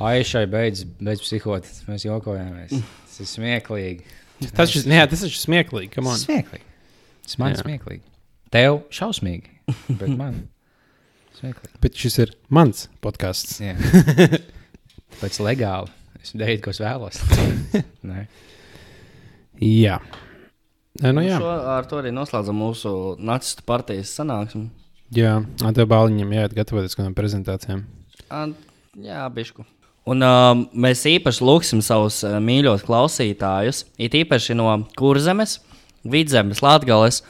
Aišai beidz, beidz psihot. Mēs jokojāmies. Tas ir smieklīgi. tas ir jā, tas ir smieklīgi. smieklīgi. Tas man ir smieklīgi. Tev šausmīgi. Bet man smieklīgi. Bet šis ir mans podkāsts. Jā. Pēc legāli. Es darīju, ko es vēlos. Nē. Jā. Nē, nu, jā. Šo, ar to arī noslēdzam mūsu nacistu partijas sanāksmi. jā. Tev bāliņam jāiet gatavoties kādām prezentācijām. An- Jā, bišku. Un uh, mēs īpaši lūgsim savus uh, mīļos klausītājus, it īpaši no Kurzemes, Vidzemes, Latvijas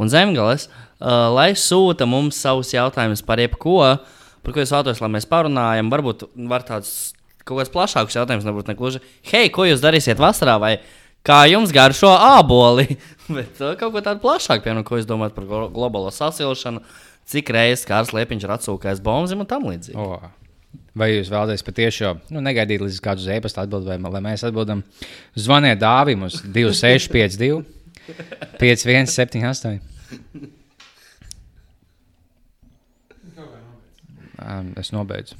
un Zemgales, uh, lai sūta mums savus jautājumus par jebko, par ko jūs vēlaties, lai mēs parunājam. Varbūt var tāds kaut kāds plašāks jautājums, nebūtu negluži, hei, ko jūs darīsiet vasarā, vai kā jums garšo āboli? Bet uh, kaut ko tādu plašāku, piemēram, ko jūs domājat par glo- globālo sasilšanu, cik reizes kārs liepiņš ir atsūkājis bombzim un tam līdzīgi. O. Vai jūs vēlaties patiešām nu, negaidīt līdz kādam e-pasta atbildēm, lai mēs atbildam? Zvaniet dāvim uz 2652, 5178. Um, es nobeidzu.